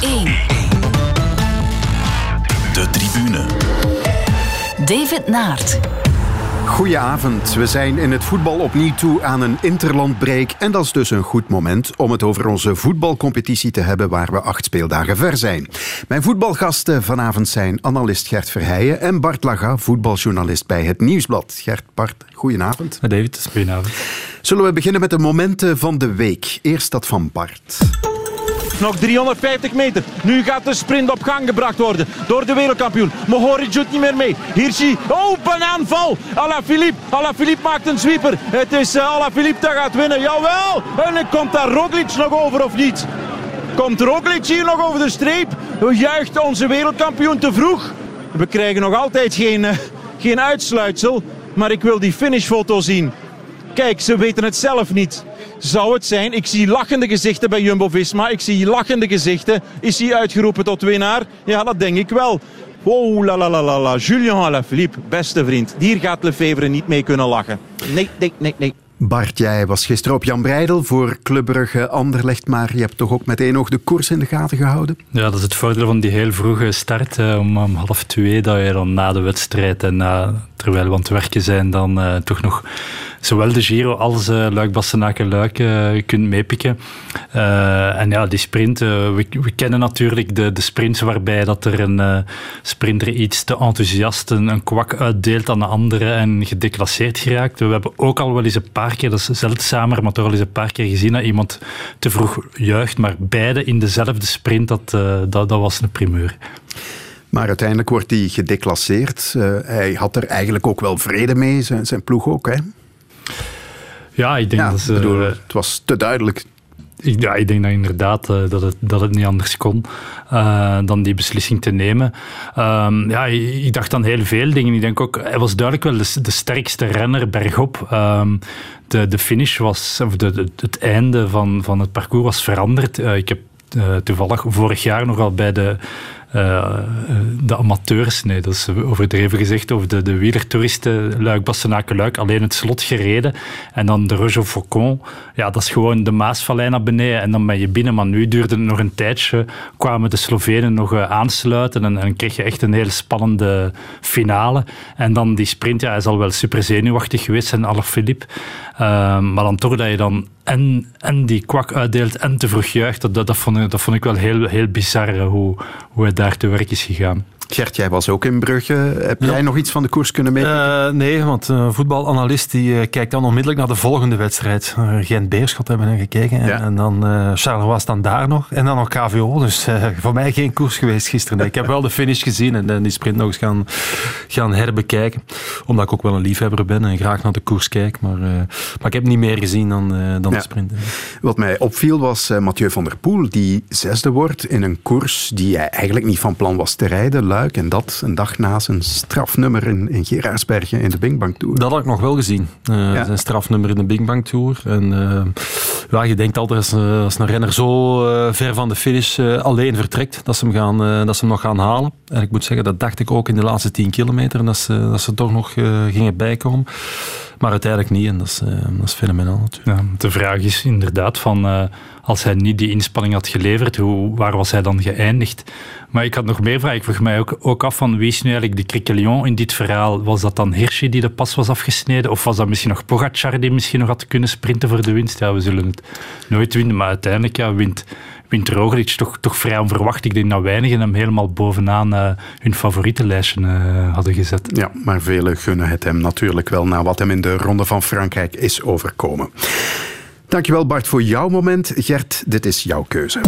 1. De tribune. David Naert. Goedenavond. We zijn in het voetbal opnieuw toe aan een interlandbreak. En dat is dus een goed moment om het over onze voetbalcompetitie te hebben waar we acht speeldagen ver zijn. Mijn voetbalgasten vanavond zijn analist Gert Verheijen en Bart Laga, voetbaljournalist bij Het Nieuwsblad. Gert, Bart, goedenavond. David, goedenavond. Zullen we beginnen met de momenten van de week. Eerst dat van Bart. Nog 350 meter. Nu gaat de sprint op gang gebracht worden door de wereldkampioen. Mohoric doet niet meer mee. Hirschi, open aanval. Alaphilippe. Alaphilippe maakt een sweeper. Het is uh, Alaphilippe dat gaat winnen. Jawel. En komt daar Roglic nog over of niet? Komt Roglic hier nog over de streep? Juicht onze wereldkampioen te vroeg? We krijgen nog altijd geen, uh, geen uitsluitsel. Maar ik wil die finishfoto zien. Kijk, ze weten het zelf niet zou het zijn. Ik zie lachende gezichten bij Jumbo-Visma. Ik zie lachende gezichten. Is hij uitgeroepen tot winnaar? Ja, dat denk ik wel. Oh la la la la la. Julien Alaphilippe, beste vriend. Hier gaat Lefevre niet mee kunnen lachen. Nee, nee, nee, nee. Bart, jij was gisteren op Jan Breidel voor Club Brugge Anderlecht, maar je hebt toch ook met één oog de koers in de gaten gehouden? Ja, dat is het voordeel van die heel vroege start, om, om half twee, dat je dan na de wedstrijd en na, terwijl we aan het werken zijn, dan uh, toch nog zowel de Giro als uh, Luik Bastenaken Luik uh, kunt meepikken. En ja, die sprint, we, we, kennen natuurlijk de, de sprints waarbij dat er een sprinter iets te enthousiast een, een, kwak uitdeelt aan de andere en gedeclasseerd geraakt. We hebben ook al wel eens een paar keer, dat is zeldzamer, maar toch al eens een paar keer gezien dat iemand te vroeg juicht, maar beide in dezelfde sprint, dat, dat, dat was een primeur. Maar uiteindelijk wordt hij gedeclasseerd. Uh, hij had er eigenlijk ook wel vrede mee, zijn, zijn ploeg ook. Hè? Ja, ik denk dat ze... Bedoel, het was te duidelijk. Ja, ik denk dat inderdaad uh, dat, het, dat het niet anders kon uh, dan die beslissing te nemen. Um, ja, ik dacht aan heel veel dingen. Ik denk ook, hij was duidelijk wel de, de sterkste renner bergop. Um, de, de finish was, of de, de, het einde van, van het parcours was veranderd. Uh, ik heb toevallig vorig jaar nogal bij de uh, de amateurs, nee, dat is overdreven gezegd, over de, de wielertoeristen, Luik, Bastenaken, Luik, alleen het slot gereden. En dan de Roger Faucon, ja, dat is gewoon de Maasvallei naar beneden en dan ben je binnen. Maar nu duurde het nog een tijdje, kwamen de Slovenen nog uh, aansluiten en, en kreeg je echt een hele spannende finale. En dan die sprint, ja, hij zal wel super zenuwachtig geweest zijn, Alaphilippe. Uh, maar dan toch dat je dan en, en die kwak uitdeelt en te vroeg juicht, dat, dat, vond, ik, dat vond ik wel heel, heel bizar hoe, hoe hij daar te werk is gegaan. Gert, jij was ook in Brugge. Heb jij nog iets van de koers kunnen meepikken? Uh, nee, want een voetbalanalist die, uh, kijkt dan onmiddellijk naar de volgende wedstrijd. Uh, Gent-Beerschot hebben we gekeken. Ja. En, en, dan Charleroi was dan daar nog. En dan nog KVO. Dus voor mij geen koers geweest gisteren. Nee, ik heb wel de finish gezien en, en die sprint nog eens gaan, gaan herbekijken. Omdat ik ook wel een liefhebber ben en graag naar de koers kijk. Maar, maar ik heb niet meer gezien dan, dan ja. de sprint. Wat mij opviel was Mathieu van der Poel, die zesde wordt in een koers die hij eigenlijk niet van plan was te rijden en dat een dag na zijn strafnummer in, in Gerardsbergen in de Bing Bang Tour. Dat had ik nog wel gezien. Uh, ja. Zijn strafnummer in de Bing Bang Tour. En uh, ja, je denkt altijd als, uh, als een renner zo ver van de finish alleen vertrekt, dat ze, hem gaan, dat ze hem nog gaan halen. En ik moet zeggen, dat dacht ik ook in de laatste 10 kilometer, dat ze, dat ze toch nog gingen bijkomen. Maar uiteindelijk niet en dat is, dat is fenomenaal natuurlijk. Ja, de vraag is inderdaad van als hij niet die inspanning had geleverd, hoe, waar was hij dan geëindigd? Maar ik had nog meer vragen. Ik vroeg mij ook, ook af van wie is nu eigenlijk de Criquelion in dit verhaal? Was dat dan Hirschi die de pas was afgesneden? Of was dat misschien nog Pogacar die misschien nog had kunnen sprinten voor de winst? Ja, we zullen het nooit winnen, maar uiteindelijk ja, wint, wint Roglic toch, toch vrij onverwacht. Ik denk dat weinigen hem helemaal bovenaan uh, hun favorietenlijstje uh, hadden gezet. Ja, maar velen gunnen het hem natuurlijk wel na wat hem in de Ronde van Frankrijk is overkomen. Dankjewel Bart voor jouw moment. Gert, dit is jouw keuze.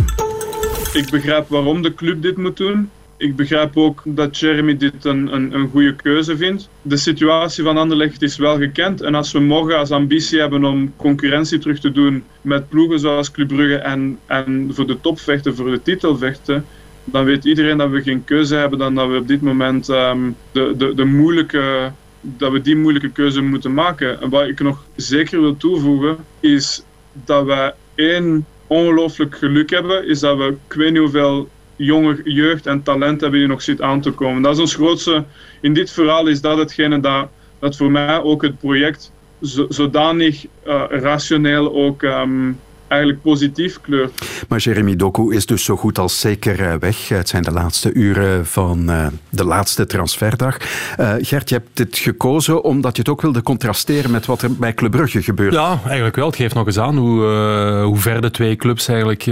Ik begrijp waarom de club dit moet doen. Ik begrijp ook dat Jeremy dit een, een, goede keuze vindt. De situatie van Anderlecht is wel gekend. En als we morgen als ambitie hebben om concurrentie terug te doen met ploegen zoals Club Brugge en, en voor de top vechten, voor de titel vechten, dan weet iedereen dat we geen keuze hebben dan dat we op dit moment um, de, de, de moeilijke, dat we die moeilijke keuze moeten maken. En wat ik nog zeker wil toevoegen, is dat we één ongelooflijk geluk hebben, is dat we ik weet niet hoeveel jonge jeugd en talent hebben die nog zit aan te komen. Dat is ons grootste, in dit verhaal is dat hetgene dat, dat voor mij ook het project zodanig uh, rationeel ook um, eigenlijk positief kleurt. Maar Jeremy Doku is dus zo goed als zeker eh, weg. Het zijn de laatste uren van uh, de laatste transferdag. Uh, Gert, je hebt dit gekozen omdat je het ook wilde contrasteren met wat er bij Club Brugge gebeurt. Ja, eigenlijk wel. Het geeft nog eens aan hoe, uh, hoe ver de twee clubs eigenlijk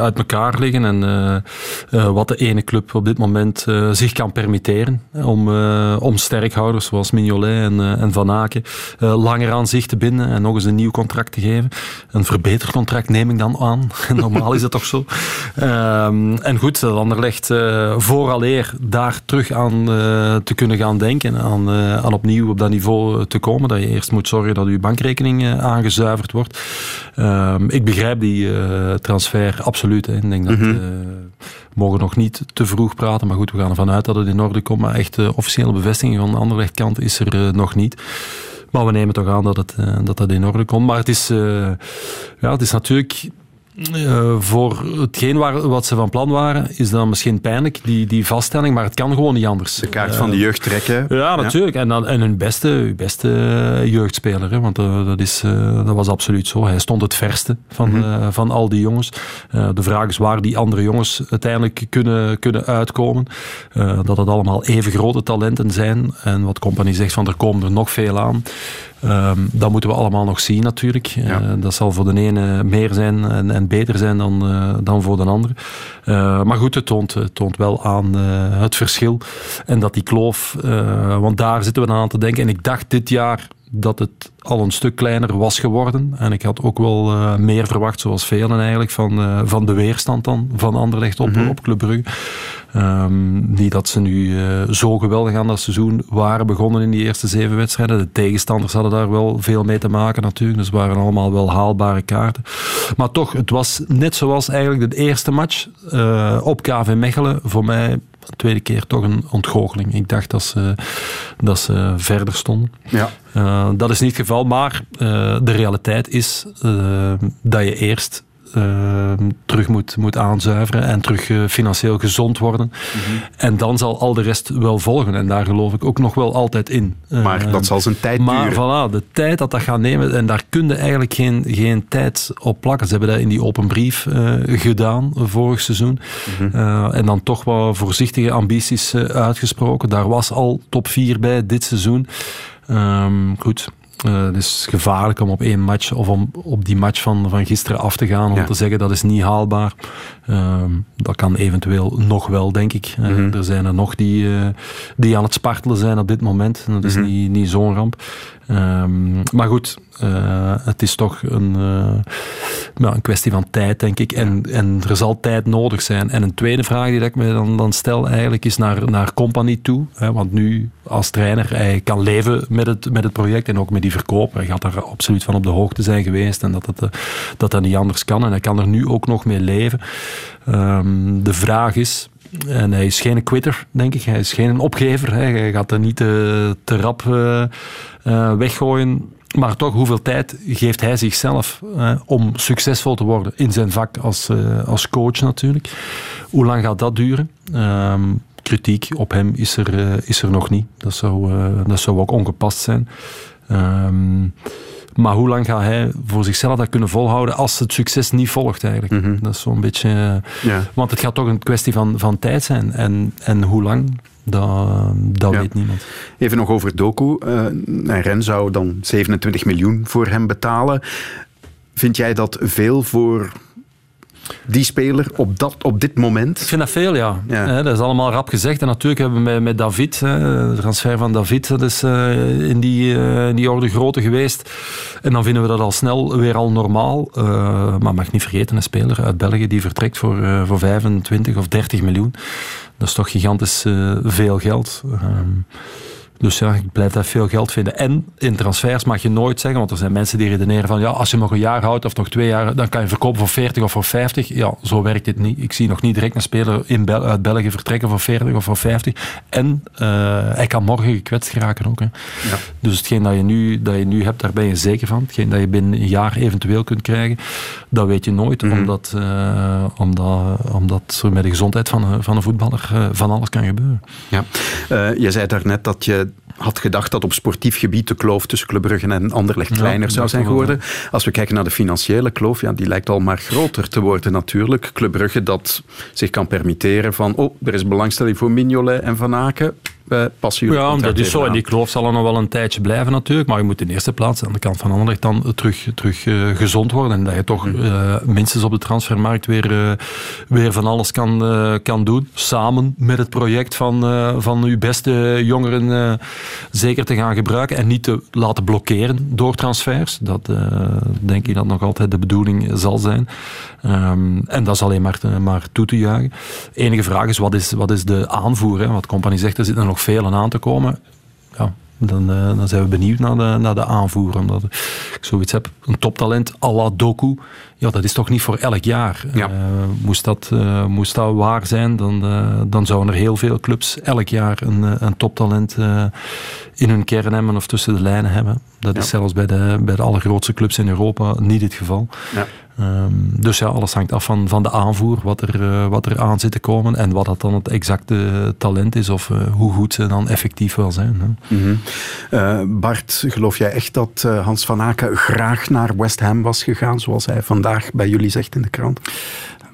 uit elkaar liggen en wat de ene club op dit moment zich kan permitteren om, om sterkhouders zoals Mignolet en, en Van Aken langer aan zich te binden en nog eens een nieuw contract te geven. Een verbeterd contract neem ik dan aan. Normaal is dat toch zo. Um, en goed, Anderlecht uh, vooraleer daar terug aan uh, te kunnen gaan denken, aan, uh, aan opnieuw op dat niveau te komen, dat je eerst moet zorgen dat je bankrekening aangezuiverd wordt. Um, ik begrijp die transfer absoluut. Hè. Ik denk dat... Mm -hmm. We mogen nog niet te vroeg praten, maar goed, we gaan ervan uit dat het in orde komt. Maar echt officiële bevestiging van de Anderlecht kant is er nog niet. Maar we nemen toch aan dat het, uh, dat, dat in orde komt. Maar het is, uh, ja, het is natuurlijk uh, voor hetgeen waar, wat ze van plan waren, is dan misschien pijnlijk, die, die vaststelling, maar het kan gewoon niet anders. De kaart van de jeugd trekken. Ja, natuurlijk. Ja. En, dan, en hun beste, beste jeugdspeler, hè, want dat, is, dat was absoluut zo. Hij stond het verste van, mm -hmm. van al die jongens. de vraag is waar die andere jongens uiteindelijk kunnen, kunnen uitkomen. dat het allemaal even grote talenten zijn. En wat Company zegt, van er komen er nog veel aan. Um, dat moeten we allemaal nog zien natuurlijk. Ja. Uh, dat zal voor de ene meer zijn en, en beter zijn dan, uh, dan voor de andere. Uh, maar goed, het toont, het toont wel aan het verschil. En dat die kloof, want daar zitten we aan te denken. En ik dacht dit jaar dat het al een stuk kleiner was geworden. En ik had ook wel uh, meer verwacht, zoals velen eigenlijk, van, uh, van de weerstand dan van Anderlecht op, mm -hmm. op Club Brugge. Um, niet dat ze nu uh, zo geweldig aan dat seizoen waren begonnen in die eerste zeven wedstrijden. De tegenstanders hadden daar wel veel mee te maken natuurlijk. Dus het waren allemaal wel haalbare kaarten. Maar toch, het was net zoals eigenlijk de eerste match op KV Mechelen. Voor mij de tweede keer toch een ontgoocheling. Ik dacht dat ze, dat ze verder stonden. Ja. Uh, dat is niet het geval, maar uh, de realiteit is uh, dat je eerst uh, terug moet, moet aanzuiveren en terug uh, financieel gezond worden. Mm -hmm. En dan zal al de rest wel volgen. En daar geloof ik ook nog wel altijd in. Uh, maar dat zal zijn tijd maar, duren. Maar voilà, de tijd dat dat gaat nemen, en daar kun je eigenlijk geen, geen tijd op plakken. Ze hebben dat in die open brief gedaan vorig seizoen. Mm -hmm. en dan toch wel voorzichtige ambities uitgesproken. Daar was al top 4 bij dit seizoen. Um, goed, het is gevaarlijk om op één match of om op die match van, van gisteren af te gaan om ja. te zeggen dat is niet haalbaar. Uh, dat kan eventueel nog wel, denk ik. Mm -hmm. uh, er zijn er nog die, uh, die aan het spartelen zijn op dit moment. Dat is mm -hmm. niet, niet zo'n ramp. Um, maar goed, uh, het is toch een, uh, ja, een kwestie van tijd, denk ik. En, en er zal tijd nodig zijn. En een tweede vraag die ik me dan, dan stel eigenlijk is naar, naar Company toe. Hè, want nu als trainer, hij kan leven met het, met het project en ook met die verkoop. Hij gaat daar absoluut van op de hoogte zijn geweest en dat het, uh, dat, dat niet anders kan. En hij kan er nu ook nog mee leven. Um, de vraag is, en hij is geen quitter, denk ik. Hij is geen opgever. Hij gaat er niet te, te rap uh, weggooien. Maar toch, hoeveel tijd geeft hij zichzelf om succesvol te worden in zijn vak als, als coach natuurlijk? Hoe lang gaat dat duren? Um, kritiek op hem is er, is er nog niet. Dat zou, dat zou ook ongepast zijn. Um, maar hoe lang gaat hij voor zichzelf dat kunnen volhouden als het succes niet volgt eigenlijk? Mm -hmm. Dat is zo'n beetje... Ja. Want het gaat toch een kwestie van, van tijd zijn. En, en hoe lang, dat, dat ja. weet niemand. Even nog over Doku. Uh, Ren zou dan 27 miljoen voor hem betalen. Vind jij dat veel voor die speler op, dat, op dit moment? Ik vind dat veel, ja. dat is allemaal rap gezegd. En natuurlijk hebben we met, met David, de transfer van David, dat is uh, in, die, uh, in die orde grootte geweest. En dan vinden we dat al snel weer al normaal. Uh, maar mag niet vergeten, een speler uit België die vertrekt voor, voor 25 of 30 miljoen. Dat is toch gigantisch veel geld. Dus ja, ik blijf dat veel geld vinden. En in transfers mag je nooit zeggen, want er zijn mensen die redeneren van ja, als je nog een jaar houdt of nog twee jaar, dan kan je verkopen voor 40 of voor 50. Ja, zo werkt het niet. Ik zie nog niet direct een speler in Bel uit België vertrekken voor 40 of voor 50. En uh, hij kan morgen gekwetst geraken ook. Hè. Ja. Dus hetgeen dat je, nu, dat je nu hebt, daar ben je zeker van. Hetgeen dat je binnen een jaar eventueel kunt krijgen, dat weet je nooit. Mm -hmm. omdat, uh, omdat, omdat er met de gezondheid van, van een voetballer uh, van alles kan gebeuren. Ja. je zei daarnet dat je had gedacht dat op sportief gebied de kloof tussen Club Brugge en Anderlecht kleiner zou zijn geworden. Als we kijken naar de financiële kloof, ja, die lijkt al maar groter te worden natuurlijk. Club Brugge dat zich kan permitteren van, oh, er is belangstelling voor Mignolet en Van Aken passen Ja, dat is zo. En die kloof zal er nog wel een tijdje blijven natuurlijk. Maar je moet in eerste plaats aan de kant van Anderlecht dan terug, terug uh, gezond worden. En dat je toch uh, minstens op de transfermarkt weer, uh, weer van alles kan, kan doen. Samen met het project van, van uw beste jongeren zeker te gaan gebruiken. En niet te laten blokkeren door transfers. Dat denk ik dat nog altijd de bedoeling zal zijn. Um, en dat is alleen maar, maar toe te juichen. Enige vraag is, wat is, wat is de aanvoer? Hè? Wat Compagnie zegt, er zit er nog veel aan te komen. Ja, dan, uh, dan zijn we benieuwd naar de, naar de aanvoer. Omdat ik zoiets heb, een toptalent à la Doku, ja, dat is toch niet voor elk jaar. Ja. Uh, moest, dat, uh, moest dat waar zijn, dan, dan zouden er heel veel clubs elk jaar een, een toptalent in hun kern hebben of tussen de lijnen hebben. Dat is zelfs bij de, bij de allergrootste clubs in Europa niet het geval. Ja. Ehm, dus ja, alles hangt af van, van de aanvoer, wat er, uh, wat er aan zit te komen en wat dat dan het exacte talent is of uh, hoe goed ze dan effectief wel zijn. Mm -hmm. uh, Bart, geloof jij echt dat Hans van Aken graag naar West Ham was gegaan, zoals hij vandaag bij jullie zegt in de krant?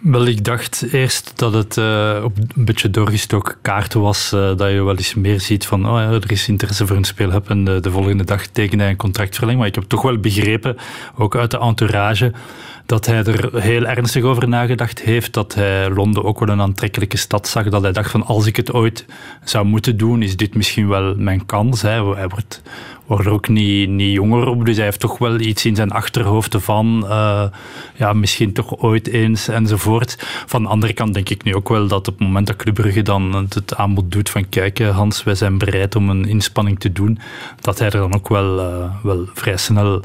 Wel, ik dacht eerst dat het uh, op een beetje doorgestoken kaart was. Uh, dat je wel eens meer ziet van, oh er is interesse voor een speelhub. En de, de volgende dag tekende hij een contractverlenging. Maar ik heb toch wel begrepen, ook uit de entourage, dat hij er heel ernstig over nagedacht heeft. Dat hij Londen ook wel een aantrekkelijke stad zag. Dat hij dacht van als ik het ooit zou moeten doen, is dit misschien wel mijn kans. Hè. Hij wordt, wordt ook niet, niet jonger op, dus hij heeft toch wel iets in zijn achterhoofd van uh, ja, misschien toch ooit eens enzovoort. Van de andere kant denk ik nu ook wel dat op het moment dat Club dan het aanbod doet van kijk Hans, wij zijn bereid om een inspanning te doen, dat hij er dan ook wel, uh, wel vrij snel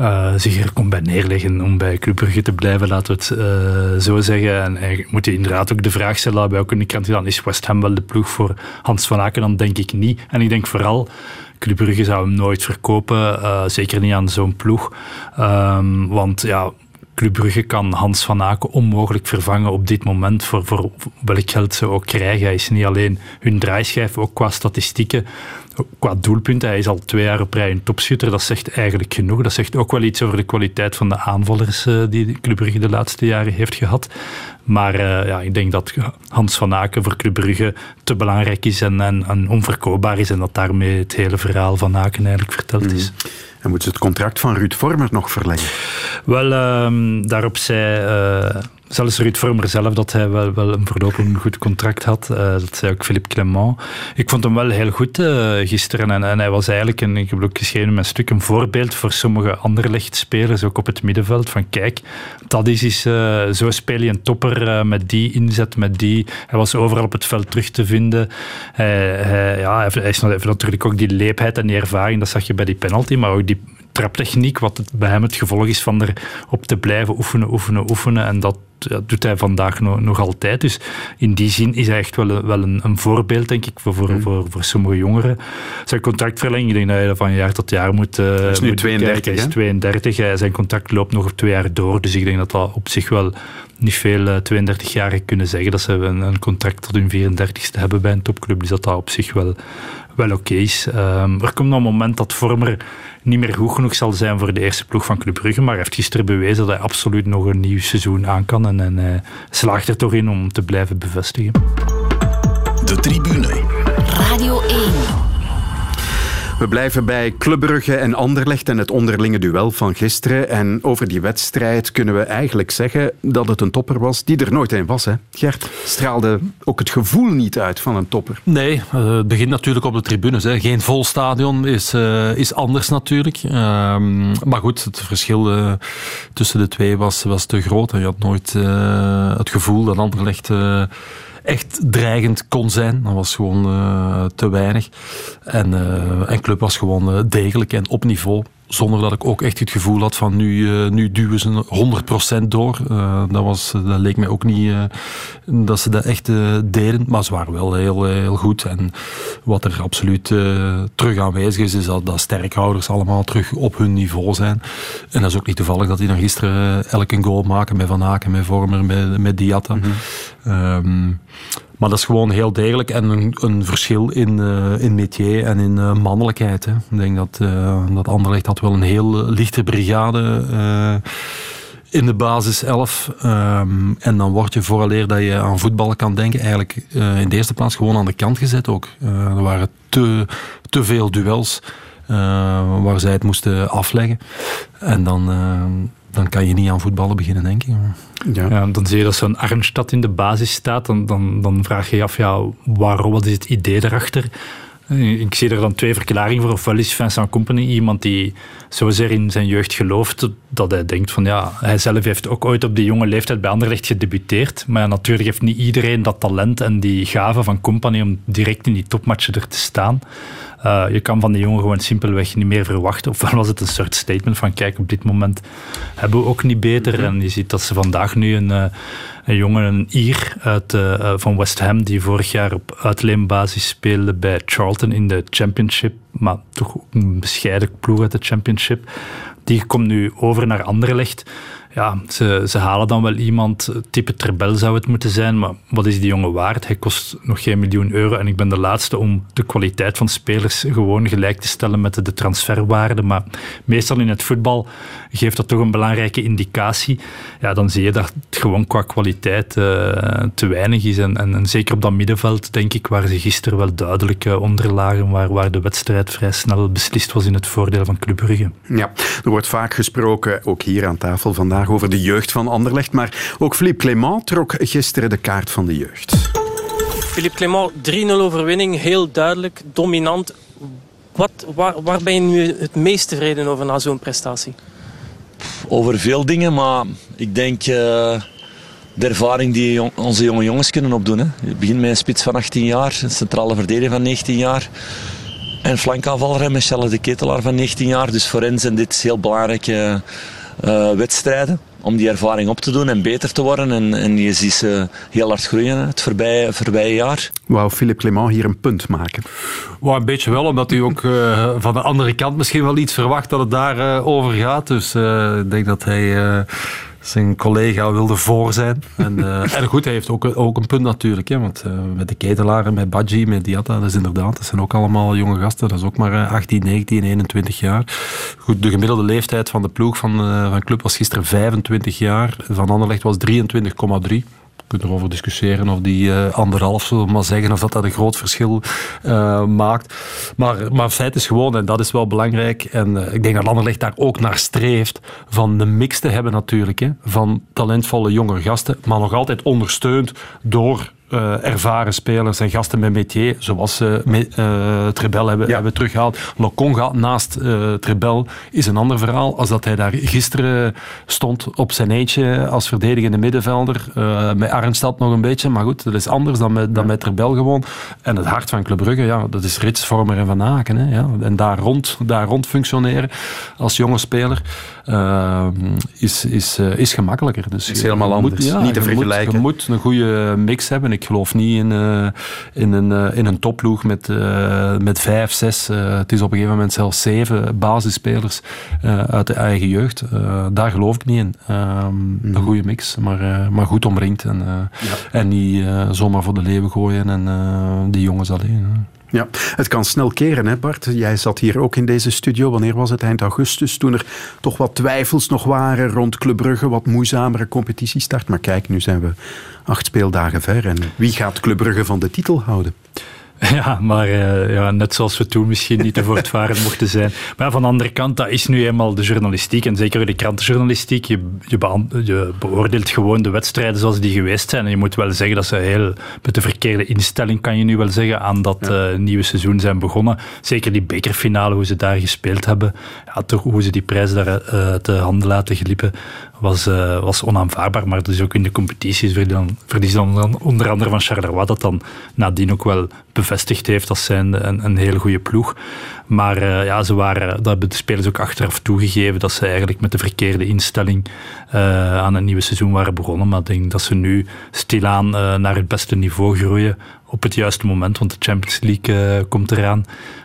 uh, zich er kon bij neerleggen om bij Club Brugge te blijven, laten we het zo zeggen. En eigenlijk moet je inderdaad ook de vraag stellen bij ook in dan is West Ham wel de ploeg voor Hans van Aken? Dan denk ik niet. En ik denk vooral, Club Brugge zou hem nooit verkopen, uh, zeker niet aan zo'n ploeg. Um, want ja, Club kan Hans van Aken onmogelijk vervangen op dit moment voor, voor welk geld ze ook krijgen. Hij is niet alleen hun draaischijf, ook qua statistieken qua doelpunten, hij is al twee jaar op rij een topschutter. Dat zegt eigenlijk genoeg. Dat zegt ook wel iets over de kwaliteit van de aanvallers uh, die Club Brugge de laatste jaren heeft gehad. Maar uh, ja, ik denk dat Hans van Aken voor Club Brugge te belangrijk is en, en, en onverkoopbaar is. En dat daarmee het hele verhaal van Aken eigenlijk verteld is. Mhm. En moeten ze het contract van Ruud Vormer nog verlengen? Wel, uh, daarop zei uh, zelfs Ruud Vormer zelf dat hij wel, wel een voorlopig goed contract had. Uh, dat zei ook Philippe Clement. Ik vond hem wel heel goed uh, gisteren. En, hij was eigenlijk, een, ik heb ook geschreven stuk, een voorbeeld voor sommige andere lichtspelers, ook op het middenveld. Van kijk, dat is eens, uh, zo speel je een topper met die inzet, met die. Hij was overal op het veld terug te vinden. Hij, ja, hij heeft natuurlijk ook die leepheid en die ervaring, dat zag je bij die penalty, maar ook die traptechniek, wat het, bij hem het gevolg is van erop te blijven oefenen, oefenen, oefenen. En dat dat doet hij vandaag nog, nog altijd. Dus in die zin is hij echt wel, een, wel een, een voorbeeld, denk ik, voor, voor, mm. voor, voor, sommige jongeren. Zijn contractverlenging, ik denk dat hij van jaar tot jaar moet. Uh, is nu 32. Hij is 32. Hij, zijn contract loopt nog op twee jaar door. Dus ik denk dat dat op zich wel niet veel uh, eh, 32-jarigen kunnen zeggen dat ze een, een, contract tot hun 34ste hebben bij een topclub. Dus dat dat op zich wel, wel oké is. Um, er komt nog een moment dat Vormer niet meer goed genoeg zal zijn voor de eerste ploeg van Club Brugge. Maar hij heeft gisteren bewezen dat hij absoluut nog een nieuw seizoen aan kan. En, en hij slaagt er toch in om te blijven bevestigen. De tribune. Radio 1. We blijven bij Club Brugge en Anderlecht en het onderlinge duel van gisteren. En over die wedstrijd kunnen we eigenlijk zeggen dat het een topper was die er nooit een was. Hè? Gert straalde ook het gevoel niet uit van een topper. Nee, uh, het begint natuurlijk op de tribunes. Hè. Geen vol stadion is, uh, is anders natuurlijk. Uh, maar goed, het verschil uh, tussen de twee was, was te groot. Je had nooit het gevoel dat Anderlecht echt dreigend kon zijn. Dat was gewoon uh, te weinig. En, uh, en Club was gewoon uh, degelijk en op niveau zonder dat ik ook echt het gevoel had van nu, uh, nu duwen ze 100% door. Uh, dat, was, dat leek mij ook niet dat ze dat echt deden. Maar ze waren wel heel, heel goed. En wat er absoluut terug aanwezig is, is dat, dat sterkhouders allemaal terug op hun niveau zijn. En dat is ook niet toevallig dat die dan gisteren elke goal maken met Van Aken, met Vormer, met, met Diatta. Mm -hmm. um, Maar dat is gewoon heel degelijk en een, een verschil in, uh, in métier en in uh, mannelijkheid. Hè. Ik denk dat, uh, dat Anderlecht had wel een heel lichte brigade in de basis 11. Um, en dan word je vooraleer dat je aan voetballen kan denken, eigenlijk in de eerste plaats gewoon aan de kant gezet ook. er waren te, te veel duels. waar zij het moesten afleggen. En dan, dan kan je niet aan voetballen beginnen, denk ik. Ja. ja dan zie je dat zo'n Arnstad in de basis staat. Dan, dan, dan vraag je je af, ja, waarom, wat is het idee erachter? Ik zie er dan twee verklaringen voor. Ofwel is Vincent Company iemand die zozeer in zijn jeugd gelooft dat hij denkt van ja, hij zelf heeft ook ooit op die jonge leeftijd bij Anderlecht gedebuteerd. Maar natuurlijk heeft niet iedereen dat talent en die gave van Company om direct in die topmatchen er te staan. Uh, je kan van die jongen gewoon simpelweg niet meer verwachten. Ofwel was het een soort statement van kijk, op dit moment hebben we ook niet beter. Mhm. En je ziet dat ze vandaag nu een, uh, een jongen, een Ier uit, uh, van West Ham, die vorig jaar op uitleenbasis speelde bij Charlton in de Championship, maar toch een bescheiden ploeg uit de Championship. Die komt nu over naar Anderlecht ja, ze, halen dan wel iemand, type Trebel zou het moeten zijn, maar wat is die jongen waard? Hij kost nog geen miljoen euro en ik ben de laatste om de kwaliteit van spelers gewoon gelijk te stellen met de transferwaarde. Maar meestal in het voetbal geeft dat toch een belangrijke indicatie. Ja, dan zie je dat het gewoon qua kwaliteit uh, te weinig is. En, en, zeker op dat middenveld, denk ik, waar ze gisteren wel duidelijk uh, onder lagen, waar, waar de wedstrijd vrij snel beslist was in het voordeel van Club Brugge. Ja, er wordt vaak gesproken, ook hier aan tafel vandaag, over de jeugd van Anderlecht. Maar ook Philippe Clément trok gisteren de kaart van de jeugd. Philippe Clément, 3-0 overwinning, heel duidelijk, dominant. Wat, waar, waar ben je nu het meest tevreden over na zo'n prestatie? Over veel dingen, maar ik denk uh, de ervaring die onze jonge jongens kunnen opdoen. Hè. Je begint met een spits van 18 jaar, een centrale verdediger van 19 jaar. En flankaanvaller Michelle de Ketelaar van 19 jaar. Dus voor hen zijn dit heel belangrijke uh, wedstrijden om die ervaring op te doen en beter te worden. En, en je ziet ze heel hard groeien het voorbije, voorbije jaar. Wou Philippe Clement hier een punt maken? Wou een beetje wel, omdat hij ook uh, van de andere kant misschien wel iets verwacht dat het daarover uh, over gaat. Dus uh, ik denk dat hij zijn collega wilde voor zijn. En, uh, en goed, hij heeft ook, ook een punt natuurlijk. Hè, want uh, met de ketelaren, met Badji, met Diatta, dat is inderdaad, dat zijn ook allemaal jonge gasten. Dat is ook maar 18, 19, 21 jaar. Goed, de gemiddelde leeftijd van de ploeg van, uh, van club was gisteren 25 jaar. Van Anderlecht was 23,3 kunnen erover discussiëren of die uh, anderhalf, zullen we maar zeggen, of dat dat een groot verschil uh, maakt. Maar, maar feit is gewoon, en dat is wel belangrijk, en uh, ik denk dat Anderlecht daar ook naar streeft, van de mix te hebben natuurlijk, hè, van talentvolle jonge gasten, maar nog altijd ondersteund door uh, ervaren spelers en gasten met métier, zoals uh, met, uh, Trebel hebben, ja. hebben teruggehaald. Lokonga naast Trebel is een ander verhaal. Als dat hij daar gisteren stond op zijn eentje als verdedigende middenvelder, met Arnstad nog een beetje, maar goed, dat is anders dan met, dan met Trebel gewoon. En het hart van Club Brugge, ja, dat is Rits, Vormer en Van Aken. Hè, ja. En daar rond, daar rond functioneren als jonge speler is, is, is gemakkelijker. Dus is helemaal anders, moet, ja, niet te vergelijken. je moet een goede mix hebben ik geloof niet in, uh, in, een, uh, in een topploeg met, uh, met vijf, zes, het is op een gegeven moment zelfs zeven basisspelers uit de eigen jeugd. daar geloof ik niet in. Mm. Een goede mix, maar, maar goed omringd. En, ja. en niet zomaar voor de leeuwen gooien en die jongens alleen. Ja, het kan snel keren, hè Bart? Jij zat hier ook in deze studio. Wanneer was het? Eind augustus, toen er toch wat twijfels nog waren rond Club Brugge, wat moeizamere competitiestart. Maar kijk, nu zijn we acht speeldagen ver. En wie gaat Club Brugge van de titel houden? Ja, maar uh, ja, net zoals we toen misschien niet te voortvarend mochten zijn. Maar van de andere kant, dat is nu eenmaal de journalistiek. En zeker de krantenjournalistiek. Je, je, je, beoordeelt gewoon de wedstrijden zoals die geweest zijn. En je moet wel zeggen dat ze heel met de verkeerde instelling, kan je nu wel zeggen, aan dat ja. uh, nieuwe seizoen zijn begonnen. Zeker die bekerfinale, hoe ze daar gespeeld hebben. Ja, toch, hoe ze die prijs daar uh, te handen laten glippen was, uh, was onaanvaardbaar. Maar dus ook in de competities verlies dan onder andere van Charleroi, dat dan nadien ook wel bevestigd heeft als zijn een, een hele goede ploeg. Maar uh, ja, ze waren, dat hebben de spelers ook achteraf toegegeven, dat ze eigenlijk met de verkeerde instelling uh, aan een nieuwe seizoen waren begonnen. Maar ik denk dat ze nu stilaan naar het beste niveau groeien op het juiste moment, want de Champions League komt eraan.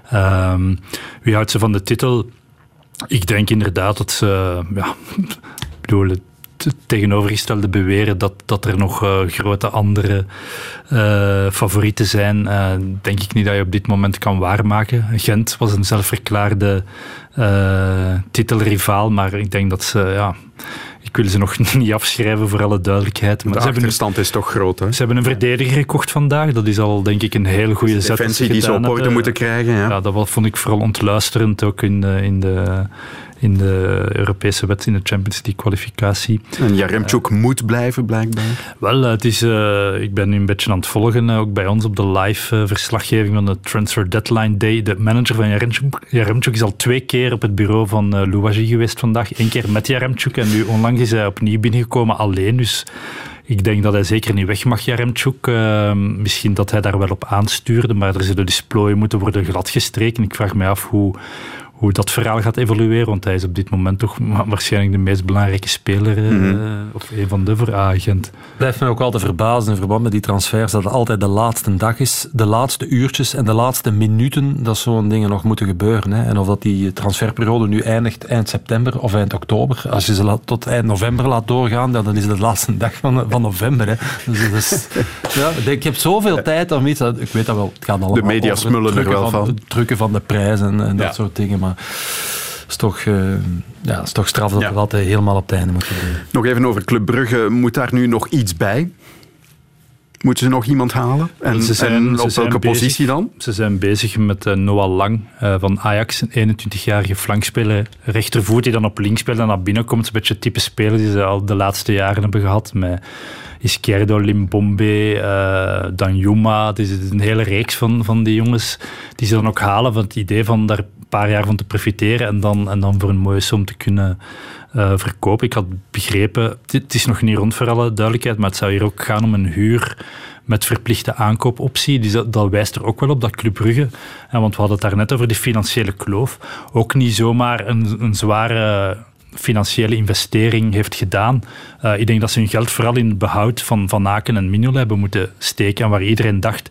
Ehm, wie houdt ze van de titel? Ik denk inderdaad dat ze, ja, bedoel, het tegenovergestelde beweren dat, dat er nog uh, grote andere uh, favorieten zijn, uh, denk ik niet dat je op dit moment kan waarmaken. Gent was een zelfverklaarde titelrivaal, maar ik denk dat ze, ja, ik wil ze nog niet afschrijven voor alle duidelijkheid. Maar de ze achterstand is toch groot. Hè? Ze hebben een verdediger gekocht vandaag. Dat is al denk ik een heel goede zet. Defensie die ze op orde moeten krijgen. Ja. ja, dat vond ik vooral ontluisterend ook in de, in de in de Europese wet, in de Champions League kwalificatie. En Jaremchuk uh, moet blijven, blijkbaar? Wel, het is, uh, ik ben nu een beetje aan het volgen, uh, ook bij ons op de live verslaggeving van de Transfer Deadline Day. De manager van Jaremchuk, Jaremchuk is al twee keer op het bureau van uh, Louwagie geweest vandaag. Eén keer met Jaremchuk en nu onlangs is hij opnieuw binnengekomen alleen. Dus ik denk dat hij zeker niet weg mag, Jaremchuk. misschien dat hij daar wel op aanstuurde, maar er zullen dus plooien moeten worden gladgestreken. Ik vraag me af hoe hoe dat verhaal gaat evolueren. Want hij is op dit moment toch waarschijnlijk de meest belangrijke speler. Mm of een van de voor agent. Blijft me ook altijd verbazen in verband met die transfers dat het altijd de laatste dag is. De laatste uurtjes en de laatste minuten dat zo'n dingen nog moeten gebeuren. Hè. En of dat die transferperiode nu eindigt eind september of eind oktober. Als je ze tot eind november laat doorgaan, dan is het de laatste dag van, van november. Hè. Dus, dus, ja, ik heb zoveel tijd om iets... Ik weet dat wel, het gaat allemaal De media smullen er wel van. Het drukken van de prijzen en, dat soort dingen. Maar het is toch, uh, ja, is toch straf dat ja. we dat helemaal op het einde moeten doen. Nog even over Club Brugge. Moet daar nu nog iets bij? Moeten ze nog iemand halen? En, ze zijn, en op welke positie dan? Ze zijn bezig met uh, Noah Lang uh, van Ajax, een 21-jarige flankspeler. Rechtervoet die dan op links speelt en naar binnen komt. Een beetje het type speler die ze al de laatste jaren hebben gehad. Met Izquierdo, Limbombe, uh, Danjuma. Het is een hele reeks van, van die jongens die ze dan ook halen van het idee van daar paar jaar van te profiteren en dan, en dan voor een mooie som te kunnen uh, verkopen. Ik had begrepen, het is nog niet rond voor alle duidelijkheid, maar het zou hier ook gaan om een huur met verplichte aankoopoptie. Dus dat, wijst er ook wel op dat Club Brugge, en want we hadden het daar net over die financiële kloof, ook niet zomaar een, een zware financiële investering heeft gedaan. Uh, ik denk dat ze hun geld vooral in het behoud van Van Aken en Mignolet hebben moeten steken. En waar iedereen dacht,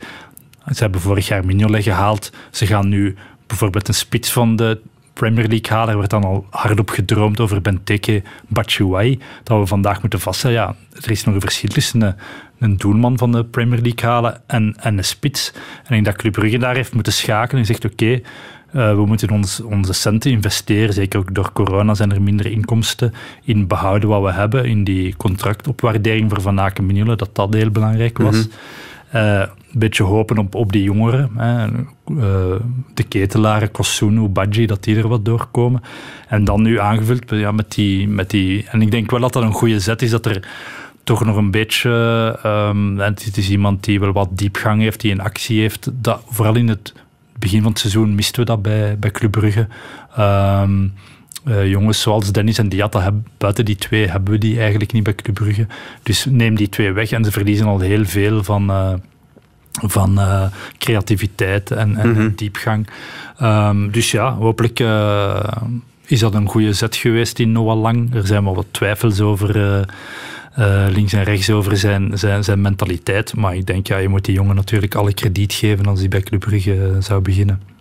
ze hebben vorig jaar Mignolet gehaald, ze gaan nu bijvoorbeeld een spits van de Premier League halen. Er werd dan al hardop gedroomd over Benteke, Batshuayi. Dat we vandaag moeten vaststellen, ja, er is nog een verschil tussen een, een doelman van de Premier League halen en, en een spits. En ik dat Club Brugge daar heeft moeten schakelen en zegt, oké, uh, we moeten ons, onze centen investeren. Zeker ook door corona zijn er minder inkomsten in behouden wat we hebben. In die contractopwaardering voor Van Aken Mignolet, dat dat heel belangrijk was. Mm een beetje hopen op, op die jongeren. Hè. Uh, de ketelaren, Kosun, Badji, dat die er wat doorkomen. En dan nu aangevuld ja, met, die, met die... En ik denk wel dat dat een goede zet is, dat er toch nog een beetje... Um, het is iemand die wel wat diepgang heeft, die een actie heeft. Dat, vooral in het begin van het seizoen misten we dat bij, bij Club Brugge. Um, uh, jongens zoals Dennis en Diatta, buiten die twee hebben we die eigenlijk niet bij Club Brugge. Dus neem die twee weg en ze verliezen al heel veel van... Uh, van uh, creativiteit en, en mm-hmm. diepgang. Um, dus ja, hopelijk uh, is dat een goede zet geweest in Noah Lang. Er zijn wel wat twijfels over uh, links en rechts over zijn, zijn, zijn mentaliteit. Maar ik denk, ja, je moet die jongen natuurlijk alle krediet geven als hij bij Club Brugge zou beginnen.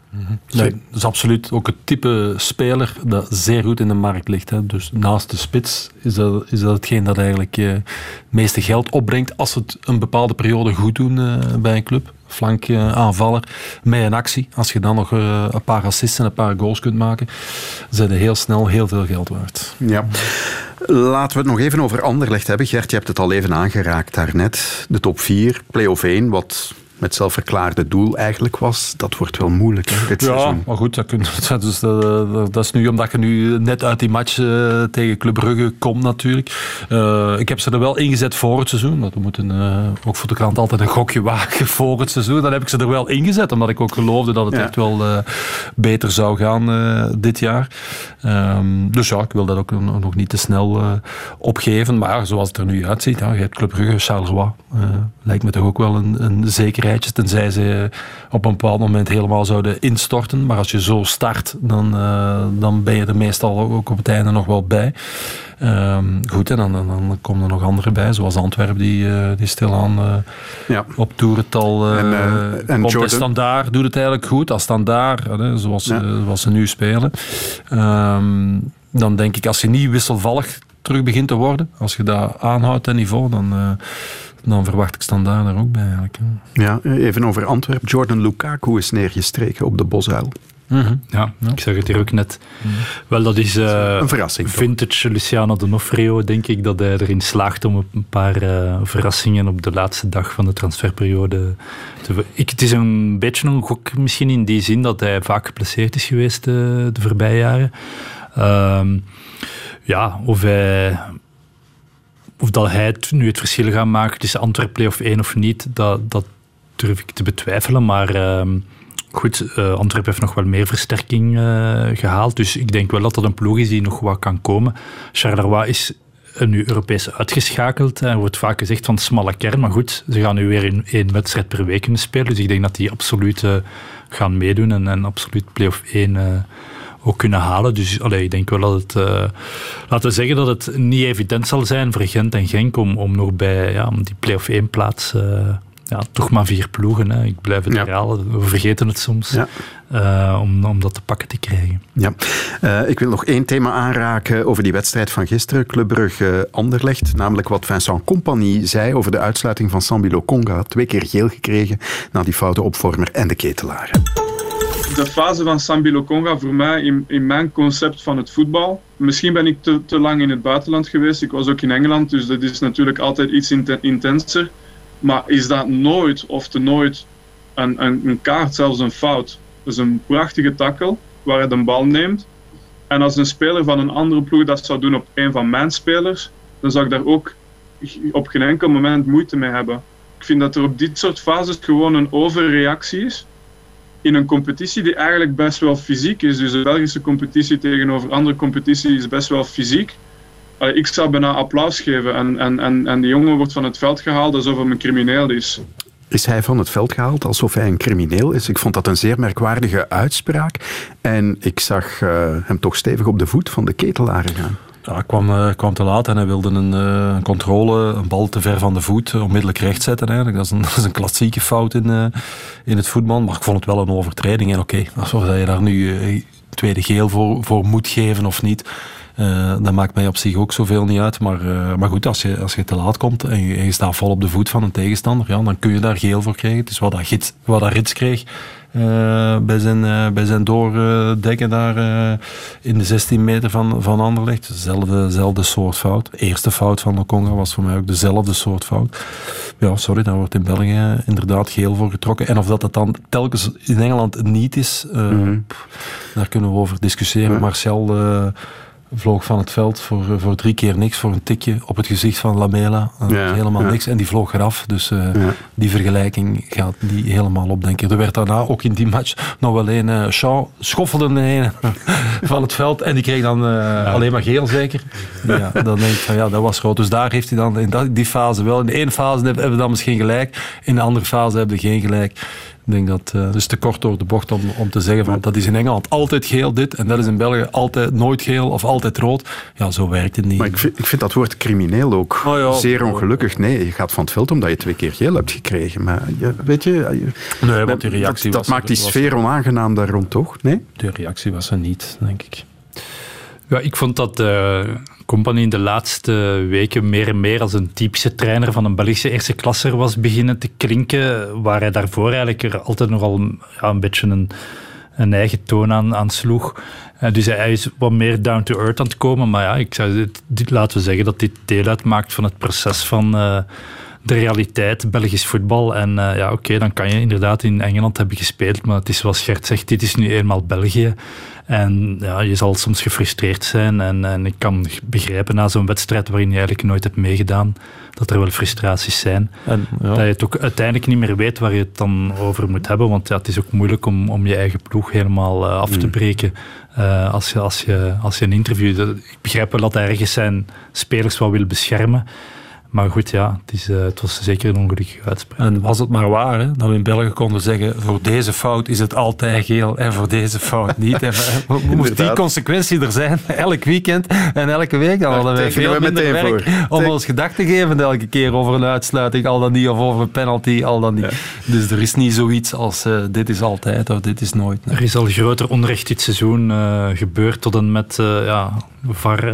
Nee, dat is absoluut ook het type speler dat zeer goed in de markt ligt. Hè. Dus naast de spits is dat, is dat hetgeen dat eigenlijk eh, het meeste geld opbrengt als ze het een bepaalde periode goed doen eh, bij een club. Flank uh, aanvaller met een actie. Als je dan nog een paar assists en een paar goals kunt maken, zijn er heel snel heel veel geld waard. Ja. Laten we het nog even over Anderlecht hebben. Gert, je hebt het al even aangeraakt daarnet. De top 4, play-off 1, wat met zelfverklaarde doel eigenlijk was, dat wordt wel moeilijk hè, dit ja, seizoen. maar goed, dat, kun, dus, dat, is nu omdat je nu net uit die match uh, tegen Club Brugge komt natuurlijk. Uh, ik heb ze er wel ingezet voor het seizoen. Want we moeten uh, ook voor de krant altijd een gokje wagen voor het seizoen. Dan heb ik ze er wel ingezet, omdat ik ook geloofde dat het echt wel beter zou gaan dit jaar. Um, dus ja, ik wil dat ook nog niet te snel opgeven. Maar zoals het er nu uitziet, ja, je hebt Club Brugge, Charleroi. lijkt me toch ook wel een, een zekerheid tenzij ze op een bepaald moment helemaal zouden instorten. Maar als je zo start, dan, uh, dan ben je er meestal ook op het einde nog wel bij. Um, goed, en dan, dan, dan, komen er nog andere bij, zoals Antwerpen, die, uh, die stilaan uh, ja. op toerental en, en komt. Standaard doet het eigenlijk goed. Als Standaard, zoals, ja. zoals ze nu spelen. Um, dan denk ik, als je niet wisselvallig terug begint te worden. Als je dat aanhoudt, dat niveau, dan, dan verwacht ik standaard er ook bij eigenlijk. Ja, even over Antwerpen. Jordan Lukaku is neergestreken op de Bosuil. Mhm. ja, ik zeg het hier ook net. Mhm. Wel, dat is uh, een verrassing. Vintage Luciano Donofrio, denk ik, dat hij erin slaagt om een paar uh, verrassingen op de laatste dag van de transferperiode te. Ik, het is een beetje een gok misschien in die zin dat hij vaak geplaceerd is geweest de, eh, de voorbije jaren. Uh, ja, of hij of dat hij het, nu het verschil gaat maken tussen Antwerpen of 1 of niet, dat, dat durf ik te betwijfelen. Maar uh, goed, uh, heeft nog wel meer versterking uh, gehaald. Dus ik denk wel dat dat een ploeg is die nog wat kan komen. Charleroi is nu Europees uitgeschakeld. Er wordt vaak gezegd van smalle kern. Maar goed, ze gaan nu weer in één wedstrijd per week kunnen spelen. Dus ik denk dat die absoluut gaan meedoen en, en absoluut play-off 1 ook kunnen halen. Dus allee, ik denk wel dat het, uh, laten we zeggen dat het niet evident zal zijn voor Gent en Genk om, om nog bij ja, om die play-off 1 plaats, uh, ja, toch maar vier ploegen. Hè. Ik blijf het ja. herhalen, we vergeten het soms, ja. uh, om, om dat te pakken te krijgen. Ja. ik wil nog één thema aanraken over die wedstrijd van gisteren, Club Brugge-Anderlecht, namelijk wat Vincent Compagnie zei over de uitsluiting van Sambilo Conga. Twee keer geel gekregen na die foute opvormer en de ketelaren de fase van Sambilo Conga voor mij in, in mijn concept van het voetbal. Misschien ben ik te, te lang in het buitenland geweest. Ik was ook in Engeland, dus dat is natuurlijk altijd iets intenser. Maar is dat nooit of te nooit een, een, een kaart, zelfs een fout? Dus een prachtige tackle waar hij de bal neemt. En als een speler van een andere ploeg dat zou doen op een van mijn spelers, dan zou ik daar ook op geen enkel moment moeite mee hebben. Ik vind dat er op dit soort fases gewoon een overreactie is in een competitie die eigenlijk best wel fysiek is. Dus de Belgische competitie tegenover andere competities is best wel fysiek. Ik zou bijna applaus geven en, en, en, en die jongen wordt van het veld gehaald alsof hij een crimineel is. Is hij van het veld gehaald alsof hij een crimineel is? Ik vond dat een zeer merkwaardige uitspraak. En ik zag uh, hem toch stevig op de voet van de ketelaren gaan. Ja, hij kwam, te laat en hij wilde een uh, controle, een bal te ver van de voet, onmiddellijk rechtzetten eigenlijk. Dat is een, dat is een klassieke fout in, uh, in het voetbal, maar ik vond het wel een overtreding. En oké, okay, of je daar nu tweede geel voor, voor moet geven of niet, dat maakt mij op zich ook zoveel niet uit. Maar, maar goed, als je, als je te laat komt en je, en je staat vol op de voet van een tegenstander, ja, dan kun je daar geel voor krijgen. Het is wat dat, Rits, wat dat Rits kreeg uh, bij, zijn, bij zijn doordekken daar in de 16 meter van, van Anderlecht. Dezelfde, dezelfde soort fout. De eerste fout van de Conga was voor mij ook dezelfde soort fout. Ja, sorry, daar wordt in België inderdaad geel voor getrokken. En of dat het dan telkens in Engeland niet is, mm -hmm. pff, daar kunnen we over discussiëren. Ja. Marcel vloog van het veld voor, voor drie keer niks, voor een tikje op het gezicht van Lamela. Ja, helemaal ja. niks. En die vloog eraf. Dus uh, ja. die vergelijking gaat niet helemaal op, denk ik. Er werd daarna ook in die match nog wel een uh, Shaw schoffelde een van het veld. En die kreeg dan uh, alleen maar geel, zeker. Ja, dan denk ik van ja, dat was groot. Dus daar heeft hij dan in die fase wel. In de ene fase hebben we dan misschien gelijk. In de andere fase hebben we geen gelijk. Ik denk dat uh, dus te kort door de bocht om, om te zeggen van dat is in Engeland altijd geel dit en dat is in België altijd nooit geel of altijd rood. Ja, zo werkt het niet. Maar ik vind, ik vind dat woord crimineel ook oh ja, zeer ongelukkig. Nee, je gaat van het veld omdat je twee keer geel hebt gekregen. Maar je, weet je, je nee, want die reactie dat, dat maakt die sfeer onaangenaam daar rond, toch? Nee? De reactie was er niet, denk ik. Ja, ik vond dat uh, Company in de laatste weken meer en meer als een typische trainer van een Belgische eerste klasser was beginnen te klinken, waar hij daarvoor eigenlijk er altijd nogal ja, een beetje een, een eigen toon aan, sloeg. Uh, dus hij is wat meer down to earth aan het komen, maar ja, ik zou dit, laten we zeggen dat dit deel uitmaakt van het proces van... Uh, de realiteit, Belgisch voetbal. En uh, ja, oké, okay, dan kan je inderdaad in Engeland hebben gespeeld, maar het is zoals Gert zegt, dit is nu eenmaal België. En ja, je zal soms gefrustreerd zijn. En, en ik kan begrijpen na zo'n wedstrijd waarin je eigenlijk nooit hebt meegedaan, dat er wel frustraties zijn. En, ja. Dat je het ook uiteindelijk niet meer weet waar je het dan over moet hebben. Want ja, het is ook moeilijk om, om je eigen ploeg helemaal uh, af te breken. Uh, als, je, als, je, als je een interview... Ik begrijp wel dat ergens zijn spelers wel wil beschermen. Maar goed, ja, het, is, uh, het was zeker een ongelukkige uitspraak. En was het maar waar, hè, dat we in België konden zeggen, voor deze fout is het altijd geel en voor deze fout niet. en, moest die consequentie er zijn, elk weekend en elke week, dan hadden wij veel minder werk voor. om ons gedachten te geven elke keer over een uitsluiting, al dan niet, of over een penalty, al dan niet. Ja. Dus er is niet zoiets als uh, dit is altijd of dit is nooit. Nee. Er is al groter onrecht dit seizoen uh, gebeurd tot en met ja, VAR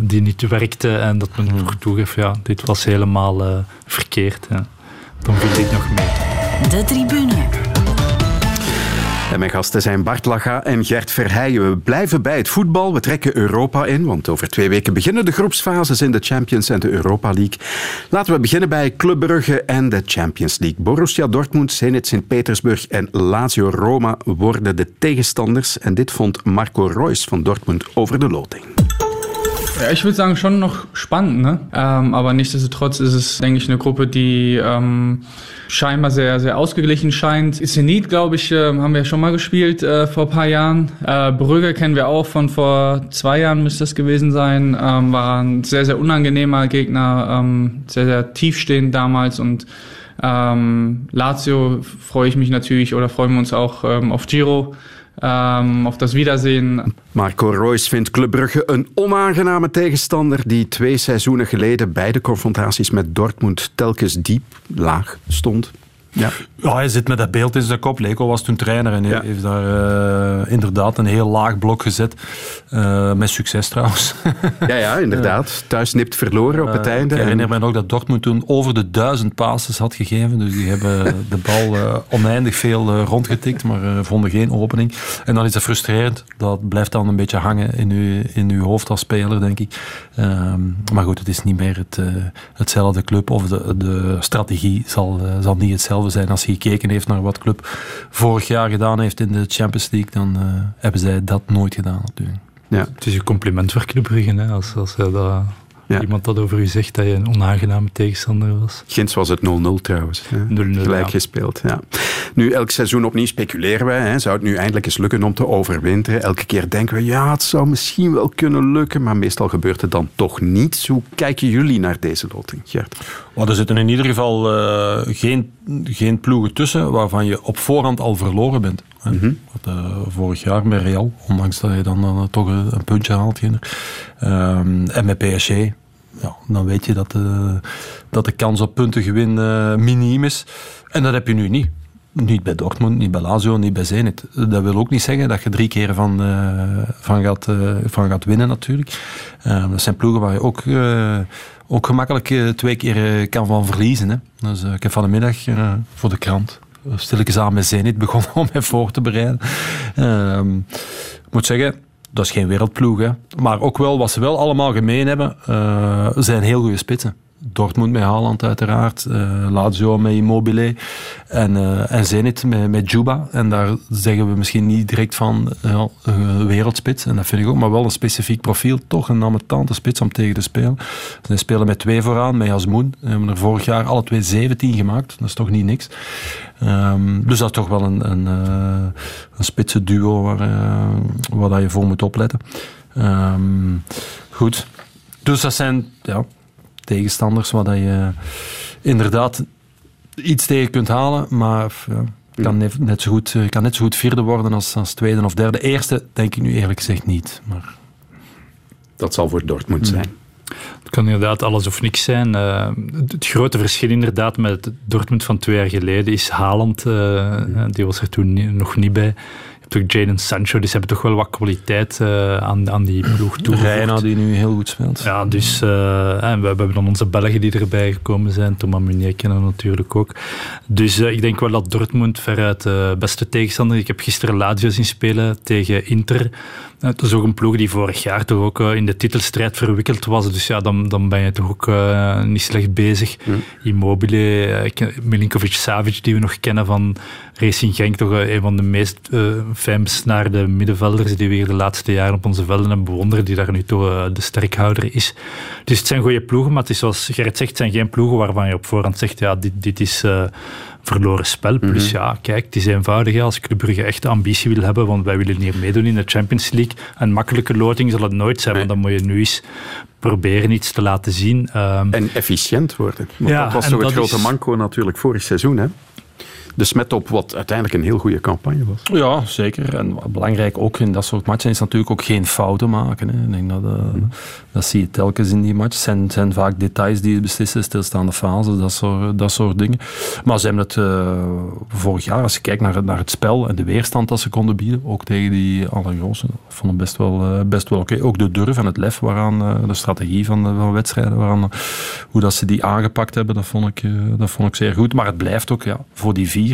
die niet werkte en dat men nog toegeeft, ja, dit was helemaal verkeerd. Ja. Dan viel ik nog mee. De tribune. En mijn gasten zijn Bart Laga en Gert Verheijen. We blijven bij het voetbal. We trekken Europa in, want over twee weken beginnen de groepsfases in de Champions en de Europa League. Laten we beginnen bij Club Brugge en de Champions League. Borussia Dortmund, Zenit Sint-Petersburg en Lazio Roma worden de tegenstanders. En dit vond Marco Reus van Dortmund over de loting. Ja, ich würde sagen, schon noch spannend, ne? Ähm, aber nichtsdestotrotz ist es, denke ich, eine Gruppe, die ähm, scheinbar sehr, sehr ausgeglichen scheint. Zenit, glaube ich, äh, haben wir schon mal gespielt äh, vor paar Jahren. Äh, Brügge kennen wir auch von vor zwei Jahren, müsste das gewesen sein. Ähm, war ein sehr, sehr unangenehmer Gegner, ähm, sehr, sehr tiefstehend damals und ähm, Lazio freue ich mich natürlich oder freuen wir uns auch ähm, auf Giro. Um, of das Wiedersehen. Marco Reus vindt Club Brugge een onaangename tegenstander die twee seizoenen geleden bij de confrontaties met Dortmund telkens diep laag stond. Ja. ja, hij zit met dat beeld in zijn kop. Leko was toen trainer en ja. heeft daar uh, inderdaad een heel laag blok gezet. Uh, met succes trouwens. ja, ja, inderdaad. Thuis nipt verloren op het uh, einde. Ik herinner me nog dat Dortmund toen over de duizend passes had gegeven. Dus die hebben de bal oneindig veel rondgetikt, maar vonden geen opening. En dan is het frustrerend. Dat blijft dan een beetje hangen in uw, in uw hoofd als speler, denk ik. Ehm, maar goed, het is niet meer het, hetzelfde club of de, de strategie zal, zal niet hetzelfde zijn. Als je gekeken heeft naar wat club vorig jaar gedaan heeft in de Champions League, dan uh, hebben zij dat nooit gedaan natuurlijk. Ja. Het is een compliment voor Club Brugge, hè, als, als dat ja. Iemand dat over u zegt dat je een onaangename tegenstander was. Gins was het 0-0 trouwens. 0-0, Gelijk gespeeld, ja. Nu, elk seizoen opnieuw speculeren wij. Hè. Zou het nu eindelijk eens lukken om te overwinteren? Elke keer denken we, ja, het zou misschien wel kunnen lukken, maar meestal gebeurt het dan toch niet. Hoe kijken jullie naar deze loting, Gert? Well, er zitten in ieder geval uh, geen, geen ploegen tussen waarvan je op voorhand al verloren bent. Mm -hmm. Wat, uh, vorig jaar met Real, ondanks dat je dan uh, toch een, een, puntje haalt. Um, en met PSG, ja, dan weet je dat de, dat de kans op puntengewin uh, miniem is. En dat heb je nu niet. Niet bij Dortmund, niet bij Lazio, niet bij Zenit. Dat wil ook niet zeggen dat je drie keer van, uh, van, gaat, van gaat winnen natuurlijk. dat zijn ploegen waar je ook, ook gemakkelijk twee keer kan van verliezen. Hè. Dus ik heb vanmiddag voor de krant stilletjes aan met Zenit begonnen om mij voor te bereiden. Ik moet zeggen, dat is geen wereldploeg. Hè. Maar ook wel, wat ze wel allemaal gemeen hebben, uh, zijn heel goede spitsen. Dortmund met Haaland uiteraard, uh, Lazio met Immobile en, uh, en Zenit met, met Juba. En daar zeggen we misschien niet direct van uh, wereldspits, en dat vind ik ook, maar wel een specifiek profiel. Toch een amatante spits om tegen te spelen. Ze spelen met twee vooraan, met Jasmoen. We hebben er vorig jaar alle twee 17 gemaakt, dat is toch niet niks. Um, dus dat is toch wel een, een, een spitse duo waar, waar dat je voor moet opletten. Um, goed. Dus dat zijn ja, tegenstanders waar je inderdaad iets tegen kunt halen, maar ja, kan net, zo goed, kan net zo goed vierde worden als, als tweede of derde. Eerste denk ik nu eerlijk gezegd niet. Maar... Dat zal voor Dortmund zijn. Het kan inderdaad alles of niks zijn. Uh, het grote verschil inderdaad met het Dortmund van twee jaar geleden is Haaland. Uh, die was er toen nog niet bij natuurlijk Jadon Sancho, dus ze hebben toch wel wat kwaliteit uh, aan, aan die ploeg toegevoegd. Reina die nu heel goed speelt. Ja, dus uh, en we, we, hebben dan onze Belgen die erbij gekomen zijn. Thomas Meunier kennen natuurlijk ook. Dus uh, ik denk wel dat Dortmund veruit de beste tegenstander. Ik heb gisteren Lazio zien spelen tegen Inter. Het is ook een ploeg die vorig jaar toch ook in de titelstrijd verwikkeld was. Dus ja, dan, dan ben je toch ook uh, niet slecht bezig. Mm. Immobile, uh, Milinkovic-Savic, die we nog kennen van Racing Genk, toch een van de meest naar de middenvelders die we hier de laatste jaren op onze velden hebben bewonderd, die daar nu toch de sterkhouder is. Dus het zijn goede ploegen, maar het is zoals Gerrit zegt, het zijn geen ploegen waarvan je op voorhand zegt, ja, dit, dit is verloren spel. Plus mhm. ja, kijk, het is eenvoudig. Als Club Brugge echt ambitie wil hebben, want wij willen hier meedoen in de Champions League. Een makkelijke loting zal het nooit zijn, want dan moet je nu eens proberen iets te laten zien. Um, en efficiënt worden. Want ja, dat was toch het grote manco natuurlijk vorig seizoen. Hè? De smet op wat uiteindelijk een heel goede campagne was. Ja, zeker. En belangrijk ook in dat soort matchen is natuurlijk ook geen fouten maken. Hè. Ik denk dat, uh, dat zie je telkens in die match. Het zijn, zijn vaak details die beslissen, stilstaande fases, dat soort, dat soort dingen. Maar ze hebben het uh, vorig jaar, als je kijkt naar, naar het spel en de weerstand dat ze konden bieden, ook tegen die allergrootste, vond ik best wel, uh, best wel oké. Okay. Ook de durf en het lef waaraan de strategie van, van wedstrijden, waaraan, hoe dat ze die aangepakt hebben, dat vond ik, dat vond ik zeer goed. Maar het blijft ook ja, voor die vier.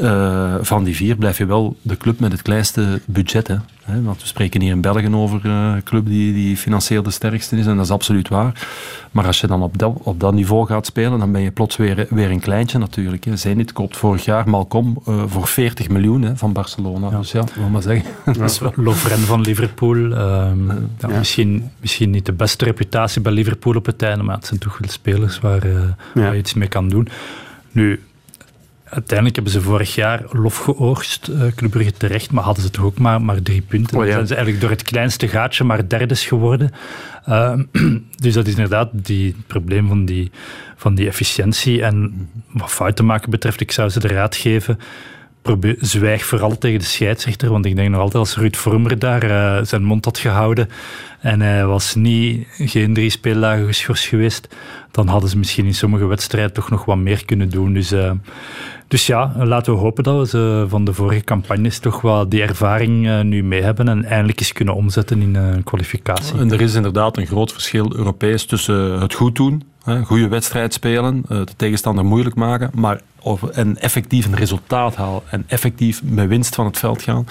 Uh, van die vier blijf je wel de club met het kleinste budget. Hè? Want we spreken hier in België over uh, een club die, die financieel de sterkste is, en dat is absoluut waar. Maar als je dan op dat, op dat niveau gaat spelen, dan ben je plots weer, weer een kleintje natuurlijk. Hè. Zenit koopt vorig jaar Malcolm uh, voor 40 miljoen hè, van Barcelona. Ja. Dus ja, maar zeggen. Ja. Lovren van Liverpool. Um, ja. Misschien, misschien niet de beste reputatie bij Liverpool op het einde, maar het zijn toch wel spelers waar, waar je iets mee kan doen. Nu, Uiteindelijk hebben ze vorig jaar lof geoogst, uh, Club Brugge terecht, maar hadden ze toch ook maar, maar drie punten. Oh, ja. Dan zijn ze eigenlijk door het kleinste gaatje maar derdes geworden. Uh, dus dat is inderdaad die, het probleem van die, van die efficiëntie. En wat fouten maken betreft, ik zou ze de raad geven, probeer, zwijg vooral tegen de scheidsrechter. Want ik denk nog altijd als Ruud Vormer daar uh, zijn mond had gehouden en hij was niet, geen drie speeldagen geschorst geweest, dan hadden ze misschien in sommige wedstrijden toch nog wat meer kunnen doen. Dus, uh, dus ja, laten we hopen dat we ze van de vorige campagnes toch wel die ervaring uh, nu mee hebben en eindelijk eens kunnen omzetten in een kwalificatie. En er is inderdaad een groot verschil Europees tussen het goed doen, een goede wedstrijd spelen, de tegenstander moeilijk maken, maar en effectief een resultaat halen en effectief met winst van het veld gaan.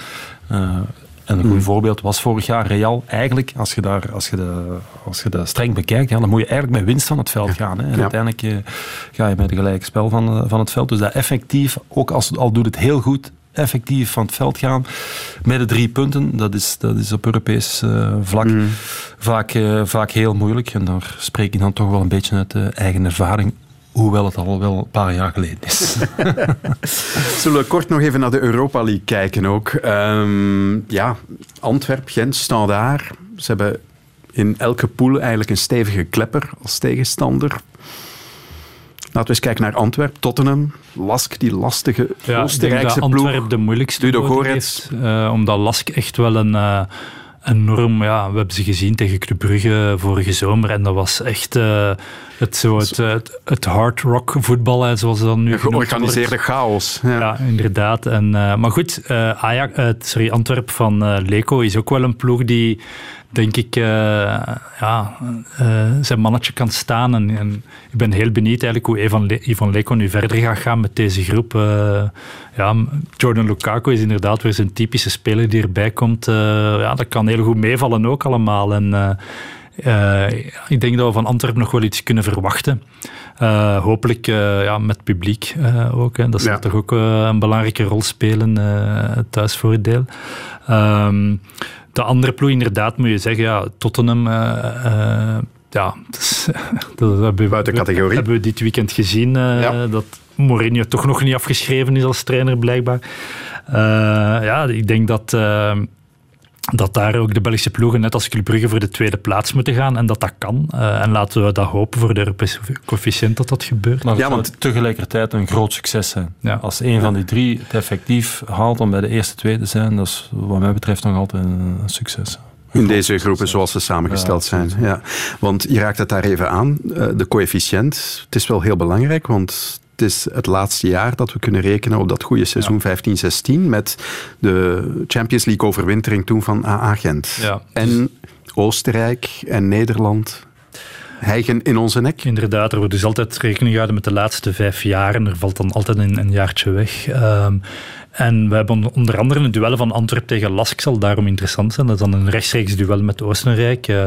Uh, en een goed mm. voorbeeld was vorig jaar Real. Eigenlijk, als je, daar, als je, de, als je dat streng bekijkt, ja, dan moet je eigenlijk met winst van het veld gaan. Hè. En ja. uiteindelijk uh, ga je met een gelijk spel van, uh, van het veld. Dus dat effectief, ook als, al doet het heel goed, effectief van het veld gaan met de drie punten, dat is, dat is op Europees uh, vlak mm. vaak, vaak heel moeilijk. En daar spreek ik dan toch wel een beetje uit eigen ervaring. Hoewel het al wel een paar jaar geleden is. Zullen we kort nog even naar de Europa League kijken ook. Um, ja, Antwerp, Gent, Standaard. Ze hebben in elke pool eigenlijk een stevige klepper als tegenstander. Laten we eens kijken naar Antwerp, Tottenham, Lask, die lastige ja, Oostenrijkse ploeg. Antwerp de moeilijkste Ludo heeft, uh, omdat Lask echt wel een... Uh, enorm, ja, we hebben ze gezien tegen Club Brugge vorige zomer en dat was echt uh, het, zo het, het, het, hard rock voetbal, zoals ze dan nu Georganiseerde chaos. Ja, ja inderdaad. En, uh, maar goed, uh, Ajax, sorry, Antwerp van Leco is ook wel een ploeg die denk ik, uh, ja, uh, zijn mannetje kan staan. En, en, ik ben heel benieuwd eigenlijk hoe Ivan, Le Ivan Leko nu verder gaat gaan met deze groep. Uh, ja, Jordan Lukaku is inderdaad weer zijn typische speler die erbij komt. ja, dat kan heel goed meevallen ook allemaal. En ik denk dat we van Antwerpen nog wel iets kunnen verwachten. hopelijk ja, met publiek ook. Hè. Dat zal ja. toch ook een belangrijke rol spelen, het thuisvoordeel. Um, de andere ploeg, inderdaad, moet je zeggen, ja, Tottenham. Ja, dus, dat hebben, Buiten categorie. hebben we dit weekend gezien. Uh, ja. Dat Mourinho toch nog niet afgeschreven is als trainer, blijkbaar. ja, ik denk dat dat daar ook de Belgische ploegen, net als Club Brugge, voor de tweede plaats moeten gaan. En dat dat kan. Uh, en laten we dat hopen voor de Europese coëfficiënt dat dat gebeurt. Maar ja, want tegelijkertijd een groot succes zijn. Ja. Als een van die drie het effectief haalt om bij de eerste twee te zijn, dat is wat mij betreft nog altijd een succes. In deze groepen zoals ze samengesteld zijn. Ja. Want je raakt het daar even aan, eh, de coëfficiënt. Het is wel heel belangrijk, want het is het laatste jaar dat we kunnen rekenen op dat goede seizoen ja. 15-16 met de Champions League overwintering toen van AA Gent. Ja. En Oostenrijk en Nederland hijgen in onze nek. Inderdaad, er wordt dus altijd rekening gehouden met de laatste vijf jaar en er valt dan altijd een, een jaartje weg. Um, en we hebben onder andere een duel van Antwerp tegen Lask, zal daarom interessant zijn. Dat is dan een rechtstreeks duel met Oostenrijk. Uh,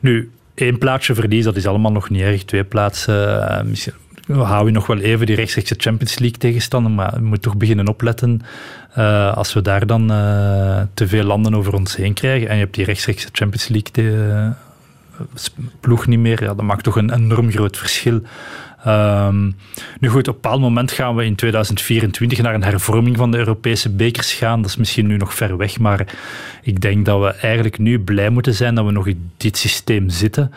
nu, één plaatsje verlies, dat is allemaal nog niet erg. Twee plaatsen, uh, misschien we houden nog wel even die rechtstreekse Champions League tegenstander, maar we moeten toch beginnen opletten uh, als we daar dan uh, te veel landen over ons heen krijgen en je hebt die rechtstreekse Champions League te, uh, ploeg niet meer, ja, dat maakt toch een enorm groot verschil. Um, nu goed, op een bepaald moment gaan we in 2024 naar een hervorming van de Europese bekers gaan. Dat is misschien nu nog ver weg, maar ik denk dat we eigenlijk nu blij moeten zijn dat we nog in dit systeem zitten.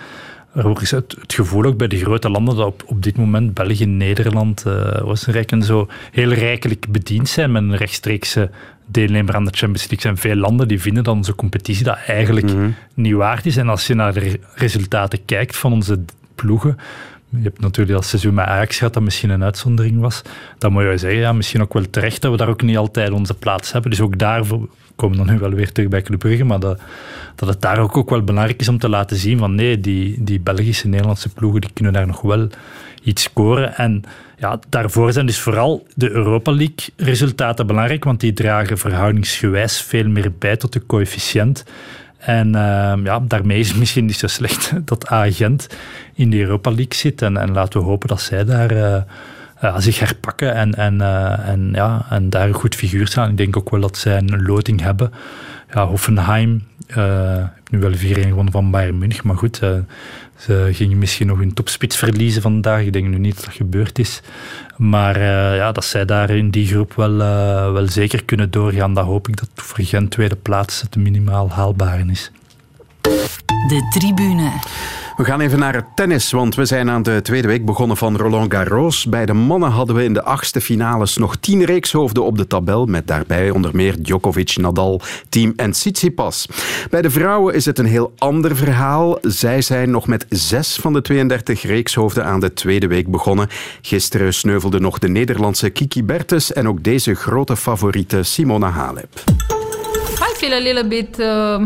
Er is het, het, gevoel ook bij de grote landen dat op, op dit moment België, Nederland, uh, Oostenrijk en zo heel rijkelijk bediend zijn met een rechtstreekse deelnemer aan de Champions League. Zijn veel landen die vinden dat onze competitie dat eigenlijk mhm. niet waard is. En als je naar de resultaten kijkt van onze ploegen, je hebt natuurlijk dat seizoen met Ajax gehad, dat misschien een uitzondering was. Dan moet je zeggen, ja, misschien ook wel terecht dat we daar ook niet altijd onze plaats hebben. Dus ook daarvoor komen dan nu wel weer terug bij Club maar dat, dat het daar ook, ook wel belangrijk is om te laten zien van nee, die, die Belgische, Nederlandse ploegen die kunnen daar nog wel iets scoren. En ja, daarvoor zijn dus vooral de Europa League resultaten belangrijk, want die dragen verhoudingsgewijs veel meer bij tot de coëfficiënt. En uh, ja, daarmee is het misschien niet zo slecht dat agent in de Europa League zit. En, en laten we hopen dat zij daar uh, zich herpakken en, en, uh, en, ja, en daar een goed figuur staan. Ik denk ook wel dat zij een loting hebben. Ja, Hoffenheim, uh, nu wel 4-1 gewonnen van Bayern München, maar goed, ze gingen misschien nog hun topspits verliezen vandaag. Ik denk nu niet dat dat gebeurd is. Maar uh, ja, dat zij daar in die groep wel, uh, wel zeker kunnen doorgaan, dat hoop ik dat voor Gent tweede plaats het minimaal haalbaar is. De tribune. We gaan even naar het tennis, want we zijn aan de tweede week begonnen van Roland Garros. Bij de mannen hadden we in de achtste finales nog tien reekshoofden op de tabel, met daarbij onder meer Djokovic, Nadal, Team en Tsitsipas. Bij de vrouwen is het een heel ander verhaal. Zij zijn nog met zes van de 32 reekshoofden aan de tweede week begonnen. Gisteren sneuvelde nog de Nederlandse Kiki Bertens en ook deze grote favoriete Simona Halep. I feel a little bit... Uh...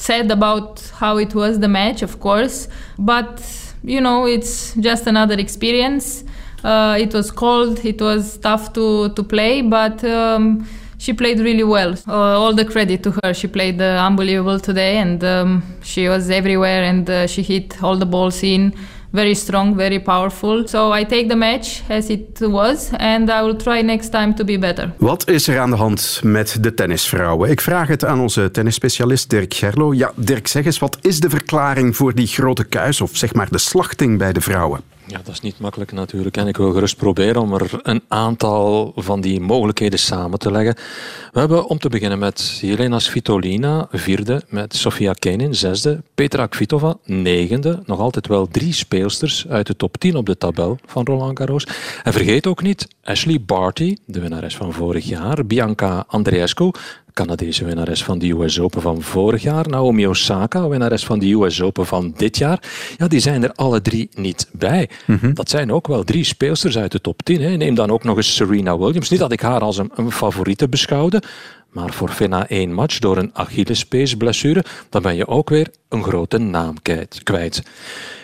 sad about how it was the match, of course, but you know it's just another experience. Uh, it was cold, it was tough to to play, but. Um, she played really well. Uh, all the credit to her. She played uh, unbelievable today, and um, she was everywhere, and uh, she hit all the balls in very strong, very powerful. So I take the match as it was and I will try next time to be better. Wat is er aan de hand met de tennisvrouwen? Ik vraag het aan onze tennisspecialist Dirk Gerlo. Ja, Dirk, zeg eens, wat is de verklaring voor die grote kuis of zeg maar de slachting bij de vrouwen? Ja, dat is niet makkelijk natuurlijk. En ik wil gerust proberen om er een aantal van die mogelijkheden samen te leggen. We hebben om te beginnen met Jelena Svitolina, vierde, met Sofia Kenin, zesde, Petra Kvitova, negende. Nog altijd wel drie speelsters uit de top 10 op de tabel van Roland Garros. En vergeet ook niet Ashley Barty, de winnares van vorig jaar, Bianca Andreescu, Canadese winnares van de US Open van vorig jaar. Naomi Osaka, winnares van de US Open van dit jaar. Ja, die zijn er alle drie niet bij. Mhm. Dat zijn ook wel drie speelsters uit de top 10. Hè. Neem dan ook nog eens Serena Williams. Niet dat ik haar als een, een favoriete beschouwde. Maar voor Fina één match door een Achillespeesblessure, dan ben je ook weer een grote naam kwijt.